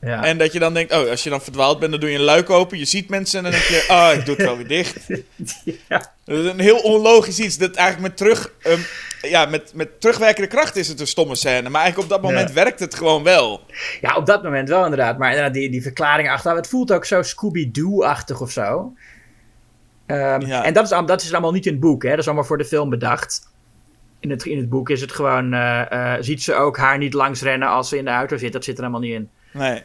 Ja. En dat je dan denkt, oh, als je dan verdwaald bent, dan doe je een luik open. Je ziet mensen en dan denk je, oh, ik doe het wel weer dicht. ja. Dat is een heel onlogisch iets. Dat eigenlijk met, terug, ehm, ja, met, met terugwerkende kracht is het een stomme scène. Maar eigenlijk op dat moment Ja. werkt het gewoon wel. ja, op dat moment wel inderdaad. Maar inderdaad, die, die verklaring achteraf, het voelt ook zo Scooby-Doo-achtig of zo. Ehm, Ja. En dat is, dat is allemaal niet in het boek, hè? dat is allemaal voor de film bedacht. In het, in het boek is het gewoon, eh, eh, ziet ze ook haar niet langs rennen als ze in de auto zit. Dat zit er allemaal niet in. Nee,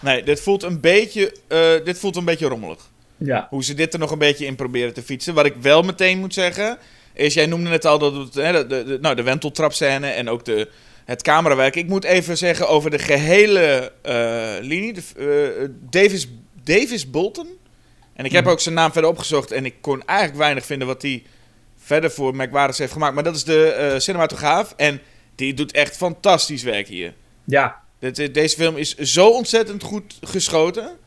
nee dit, voelt een beetje, eh, dit voelt een beetje rommelig. Ja. Hoe ze dit er nog een beetje in proberen te fietsen. Wat ik wel meteen moet zeggen, is jij noemde net al dat het, hè, de, de, de- nou, de wenteltrapscène en ook de, het camerawerk. Ik moet even zeggen over de gehele eh, linie. De, Davis, Davis Bolton. En ik heb ook zijn naam verder opgezocht en ik kon eigenlijk weinig vinden wat hij verder voor McWaris heeft gemaakt. Maar dat is de eh, cinematograaf en die doet echt fantastisch werk hier. Ja. Deze film is zo ontzettend goed geschoten.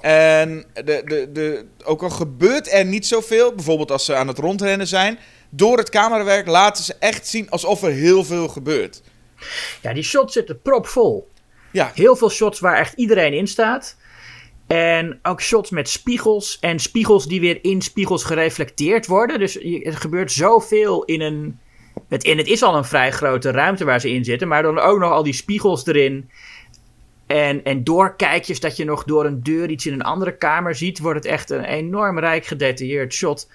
En de, de, de, ook al gebeurt er niet zoveel, bijvoorbeeld als ze aan het rondrennen zijn, door het camerawerk laten ze echt zien alsof er heel veel gebeurt. Ja, die shots zitten propvol. Ja, Heel veel shots waar echt iedereen in staat. En ook shots met spiegels. En spiegels die weer in spiegels gereflecteerd worden. Dus er gebeurt zoveel in een. Het, en het is al een vrij grote ruimte waar ze in zitten. Maar dan ook nog al die spiegels erin. En, en doorkijkjes dat je nog door een deur iets in een andere kamer ziet. Wordt het echt een enorm rijk gedetailleerd shot.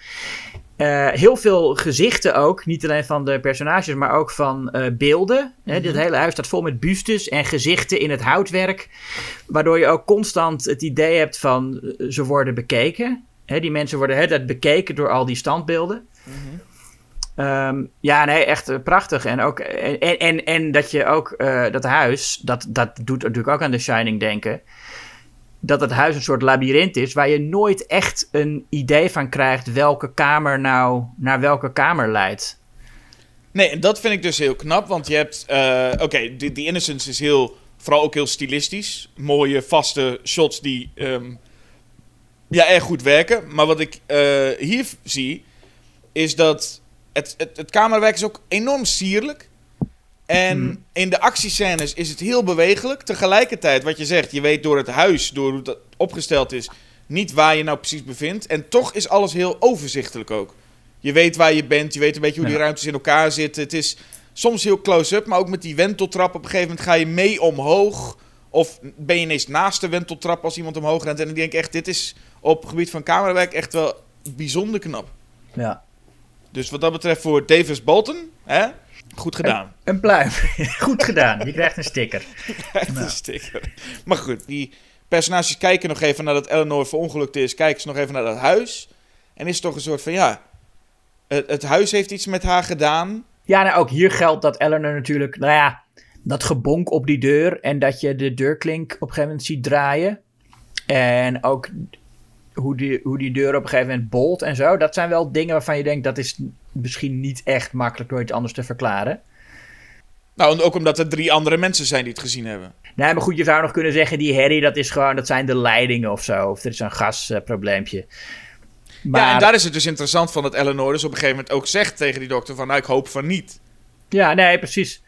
Eh, heel veel gezichten ook. Niet alleen van de personages, maar ook van eh, beelden. Dit hele huis staat vol met bustes en gezichten in het houtwerk. Waardoor je ook constant het idee hebt van eh, ze worden bekeken. Die mensen worden tijd bekeken door al die standbeelden. Ehm, ja, nee, echt eh, prachtig. En, ook, en, en, en, en dat je ook eh, dat huis, dat, dat doet natuurlijk ook aan The Shining denken. Dat het huis een soort labyrint is waar je nooit echt een idee van krijgt welke kamer nou naar welke kamer leidt. nee, en dat vind ik dus heel knap, want je hebt, eh, oké, die, die Innocence is heel, vooral ook heel stilistisch. Mooie, vaste shots die, ehm, ja, erg goed werken. Maar wat ik eh, hier zie, is dat het, het, het camerawerk is ook enorm sierlijk. En Hmm. in de actiescènes is het heel bewegelijk. Tegelijkertijd, wat je zegt, je weet door het huis, door hoe het opgesteld is, niet waar je nou precies bevindt. En toch is alles heel overzichtelijk ook. Je weet waar je bent, je weet een beetje hoe die Ja. ruimtes in elkaar zitten. Het is soms heel close-up, maar ook met die wenteltrap. Op een gegeven moment ga je mee omhoog. Of ben je ineens naast de wenteltrap als iemand omhoog rent. En ik denk echt, dit is op het gebied van camerawerk echt wel bijzonder knap. Ja. Dus wat dat betreft voor Davis Bolton, hè? goed gedaan. Een pluim. Goed gedaan. Je krijgt een sticker. Echt een sticker. Maar goed, die personages kijken nog even nadat Eleanor verongelukt is. Kijken ze nog even naar dat huis. En is toch een soort van, ja... Het, het huis heeft iets met haar gedaan. Ja, nou ook hier geldt dat Eleanor natuurlijk, nou ja, dat gebonk op die deur en dat je de deurklink op een gegeven moment ziet draaien. En ook hoe die, hoe die deur op een gegeven moment bolt en zo. Dat zijn wel dingen waarvan je denkt dat is misschien niet echt makkelijk door iets anders te verklaren. Nou, en ook omdat er drie andere mensen zijn die het gezien hebben. Nee, maar goed, je zou nog kunnen zeggen die herrie, dat is gewoon, dat zijn de leidingen of zo. Of er is een gasprobleempje. maar, Ja, en daar is het dus interessant van dat Eleanor dus op een gegeven moment ook zegt tegen die dokter van... Nou, ik hoop van niet. Ja, nee, precies.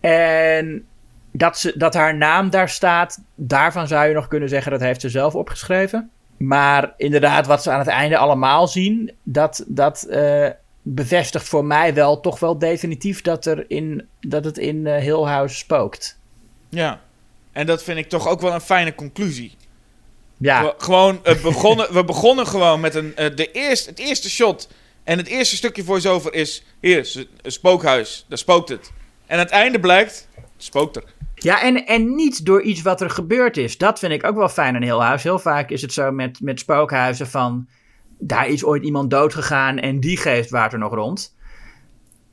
En dat, ze, dat haar naam daar staat, daarvan zou je nog kunnen zeggen dat heeft ze zelf opgeschreven. Maar inderdaad, wat ze aan het einde allemaal zien, dat, dat eh, bevestigt voor mij wel toch wel definitief dat, er in, dat het in eh, Hill House spookt. Ja. En dat vind ik toch ook wel een fijne conclusie. Ja, We- Gewoon, het begonnen, we begonnen gewoon met een, eh, de eerste, het eerste shot. En het eerste stukje voice-over is... Hier, is een spookhuis. Daar spookt het. En aan het einde blijkt... Het spookt er. Ja en, en niet door iets wat er gebeurd is. Dat vind ik ook wel fijn aan Hill House. Heel vaak is het zo met, met spookhuizen van... daar is ooit iemand dood gegaan en die geest waart er nog rond.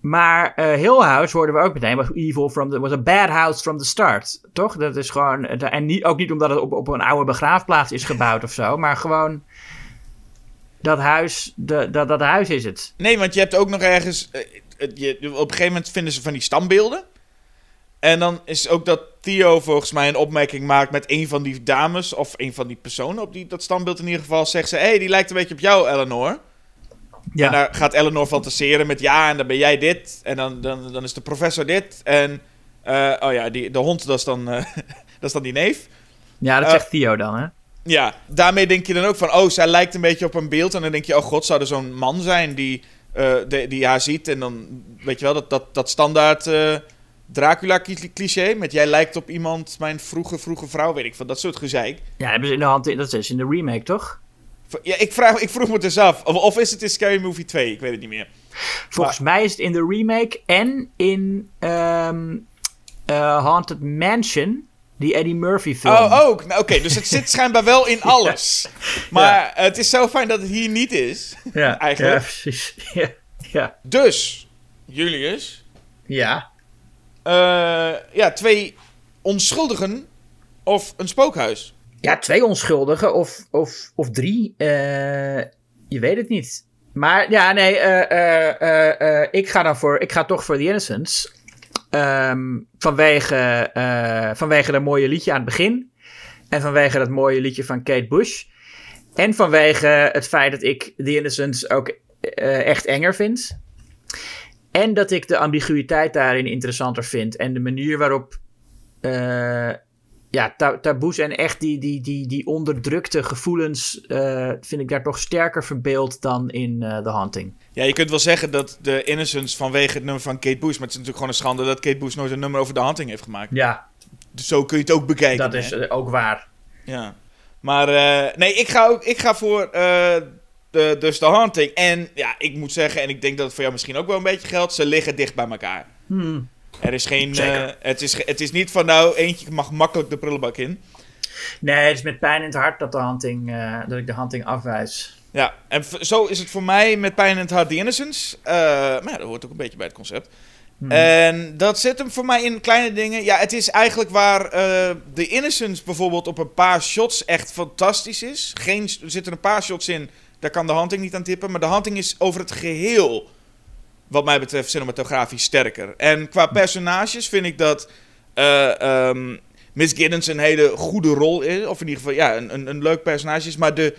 Maar eh Hill House hoorden we ook meteen was evil from the was a bad house from the start, toch? Dat is gewoon en niet, ook niet omdat het op, op een oude begraafplaats is gebouwd of zo, maar gewoon dat huis, de, dat, dat huis is het. Nee, want je hebt ook nog ergens... eh, je, op een gegeven moment vinden ze van die stambeelden. En dan is ook dat Theo volgens mij een opmerking maakt met een van die dames... of een van die personen op die, dat standbeeld in ieder geval... zegt ze, hé, hey, die lijkt een beetje op jou, Eleanor. En Ja, daar gaat Eleanor fantaseren met ja, en dan ben jij dit. En dan, dan, dan is de professor dit. En eh, oh ja, die, de hond, dat is dan, eh, dat is dan die neef. ja dat eh, zegt Theo dan, hè? Ja, daarmee denk je dan ook van, oh, zij lijkt een beetje op een beeld. En dan denk je, oh god, zou er zo'n man zijn die, de- die haar ziet. En dan, weet je wel, dat, dat, dat standaard Dracula-cliché. Met jij lijkt op iemand, mijn vroege, vroege vrouw, weet ik van. Dat soort gezeik. Ja, hebben ze in de hand, dat is in de remake, toch? Ja, ik, vraag, ik vroeg me dus af. Of, of is het in Scary Movie 2? Ik weet het niet meer. Volgens mij is het in de remake en in ehm, eh, Haunted Mansion Die Eddie Murphy film. Oh, ook. Nou, Oké, dus het zit schijnbaar wel in alles. Maar het is zo fijn dat het hier niet is. ja, eigenlijk. Ja, precies. Ja, ja. Dus, Julius. ja. Eh, ja, twee onschuldigen of een spookhuis. Ja, twee onschuldigen of, of, of drie. Eh, je weet het niet. Maar ja, nee, eh, ik ga dan voor, ik ga toch voor The Innocents. Ehm, vanwege, vanwege dat mooie liedje aan het begin. En vanwege dat mooie liedje van Kate Bush. En vanwege het feit dat ik The Innocents ook echt enger vind. En dat ik de ambiguïteit daarin interessanter vind. En de manier waarop eh, ja, ta- taboes en echt die, die, die, die onderdrukte gevoelens eh, vind ik daar toch sterker verbeeld dan in eh The Haunting. Ja, je kunt wel zeggen dat de Innocence vanwege het nummer van Kate Bush... maar het is natuurlijk gewoon een schande dat Kate Bush nooit een nummer over de hunting heeft gemaakt. Ja, Dus zo kun je het ook bekijken. dat is ook waar. Ja. Maar nee, ik ga, ook, ik ga voor de, dus de hunting. En ja, ik moet zeggen, en ik denk dat het voor jou misschien ook wel een beetje geldt... ze liggen dicht bij elkaar. Hmm. Er is geen... Eh, het, is, het is niet van nou, eentje mag makkelijk de prullenbak in. Nee, het is met pijn in het hart dat, de hunting, eh, dat ik de hunting afwijs. Ja, en zo is het voor mij met Pijn in het Hart The Innocence. Eh, maar ja, dat hoort ook een beetje bij het concept. Hmm. En dat zit hem voor mij in kleine dingen. Ja, het is eigenlijk waar The Innocence bijvoorbeeld op een paar shots echt fantastisch is. Geen, er zitten een paar shots in, daar kan de hunting niet aan tippen. Maar de hunting is over het geheel, wat mij betreft, cinematografisch sterker. En qua personages vind ik dat eh, ehm, Miss Giddens een hele goede rol is. Of in ieder geval, ja, een, een, een leuk personage is. Maar de,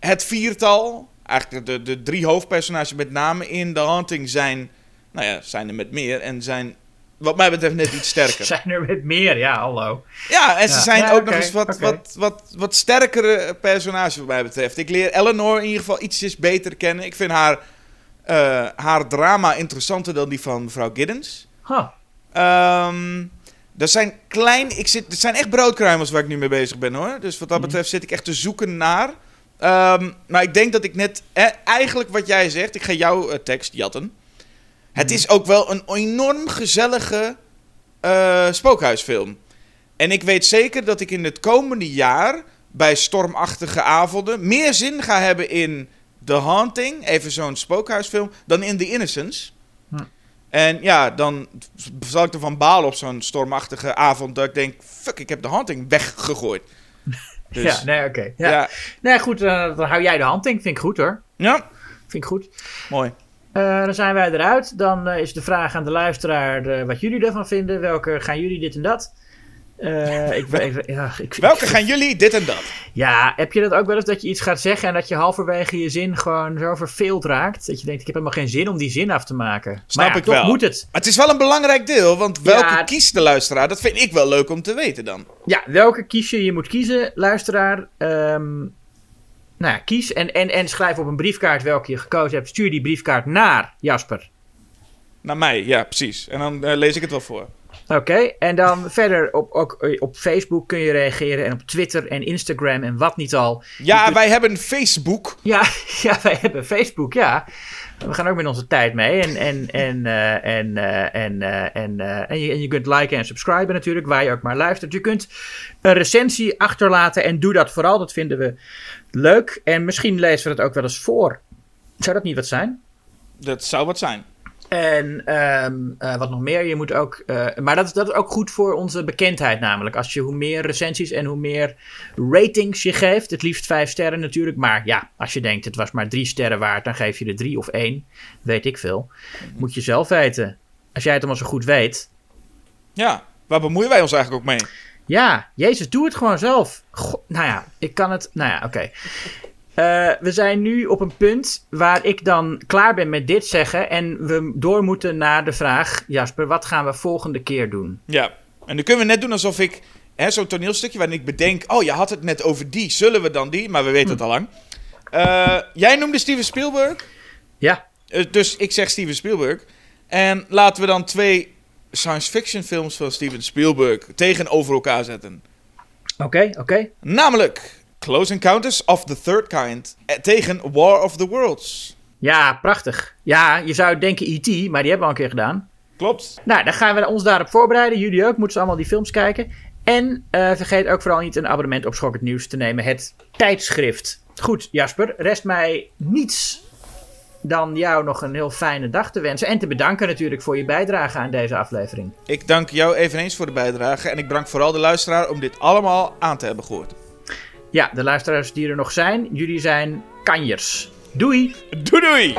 het viertal, eigenlijk de, de drie hoofdpersonages met name in The Hunting zijn, nou ja, zijn er met meer en zijn wat mij betreft net iets sterker. Zijn er met meer, ja, hallo. Ja, en ze Ja. zijn Ja, ook nog eens wat, wat, wat, wat sterkere personages wat mij betreft. Ik leer Eleanor in ieder geval ietsjes beter kennen. Ik vind haar, eh, haar drama interessanter dan die van mevrouw Giddens. Huh. Ehm er zijn klein, ik zit, er zijn echt broodkruimels waar ik nu mee bezig ben hoor. Dus wat dat Mhm. betreft zit ik echt te zoeken naar. Ehm, maar ik denk dat ik net, eh, eigenlijk wat jij zegt, ik ga jouw eh, tekst jatten. Het Mhm. is ook wel een enorm gezellige eh, spookhuisfilm. En ik weet zeker dat ik in het komende jaar bij stormachtige avonden meer zin ga hebben in The Haunting, even zo'n spookhuisfilm, dan in The Innocence. Hm. En ja, dan zal ik ervan balen op zo'n stormachtige avond dat ik denk, fuck, ik heb The Haunting weggegooid. Dus, Ja, nee, oké. Ja. ja. Nee, goed, eh, dan hou jij de hunting. Vind ik goed hoor. ja, Vind ik goed. mooi. Eh, dan zijn wij eruit. Dan eh, is de vraag aan de luisteraar eh, wat jullie ervan vinden. Welke gaan jullie dit en dat? Ik, ik, ja, ik, Welke gaan jullie dit en dat? Ja, heb je dat ook wel eens dat je iets gaat zeggen en dat je halverwege je zin gewoon zo verveeld raakt? Dat je denkt, ik heb helemaal geen zin om die zin af te maken. Snap maar ja, ik toch wel. moet het. Maar het is wel een belangrijk deel, want welke Ja. kiest de luisteraar? Dat vind ik wel leuk om te weten dan. Ja, welke kies je? Je moet kiezen, luisteraar. Ehm, nou ja, kies en, en, en schrijf op een briefkaart welke je gekozen hebt. Stuur die briefkaart naar Jasper. Naar mij, ja, precies. En dan eh, lees ik het wel voor. Oké, en dan verder op, ook eh, op Facebook kun je reageren en op Twitter en Instagram en wat niet al. Ja, wij hebben Facebook. Ja, ja, wij hebben Facebook, ja. We gaan ook met onze tijd mee. En, en, en, eh, en, eh, en, eh, en, en, je, kunt liken en subscriben natuurlijk, waar je ook maar luistert. Je kunt een recensie achterlaten en doe dat vooral. Dat vinden we leuk. En misschien lezen we het ook wel eens voor. Zou dat niet wat zijn? Dat zou wat zijn. En ehm, eh, wat nog meer, je moet ook. eh, maar dat is, dat is ook goed voor onze bekendheid, namelijk. Als je hoe meer recensies en hoe meer ratings je geeft, het liefst vijf sterren natuurlijk. Maar ja, als je denkt het was maar drie sterren waard, dan geef je er drie of één. Weet ik veel. Moet je zelf weten. Als jij het allemaal zo goed weet. Ja, waar bemoeien wij ons eigenlijk ook mee? Ja, Jezus, doe het gewoon zelf. Nou ja, ik kan het. Nou ja, oké. Eh, we zijn nu op een punt waar ik dan klaar ben met dit zeggen. En we door moeten naar de vraag: Jasper, wat gaan we volgende keer doen? Ja, en nu kunnen we net doen alsof ik... Zo'n toneelstukje waarin ik bedenk... Oh, je had het net over die. Zullen we dan die? Maar we weten het al lang. Eh, jij noemde Steven Spielberg. Ja, Eh, dus ik zeg Steven Spielberg. En laten we dan twee science fiction films van Steven Spielberg tegenover elkaar zetten. oké, oké. Namelijk Close Encounters of the Third Kind eh, tegen War of the Worlds. Ja, prachtig. Ja, je zou denken E.T., maar die hebben we al een keer gedaan. Klopt. Nou, dan gaan we ons daarop voorbereiden. Jullie ook, moeten ze allemaal die films kijken. En uh, vergeet ook vooral niet een abonnement op Schokkend Nieuws te nemen. Het tijdschrift. Goed, Jasper. Rest mij niets dan jou nog een heel fijne dag te wensen. En te bedanken natuurlijk voor je bijdrage aan deze aflevering. Ik dank jou eveneens voor de bijdrage. En ik bedank vooral de luisteraar om dit allemaal aan te hebben gehoord. Ja, de luisteraars die er nog zijn, jullie zijn kanjers. Doei! Doei doei!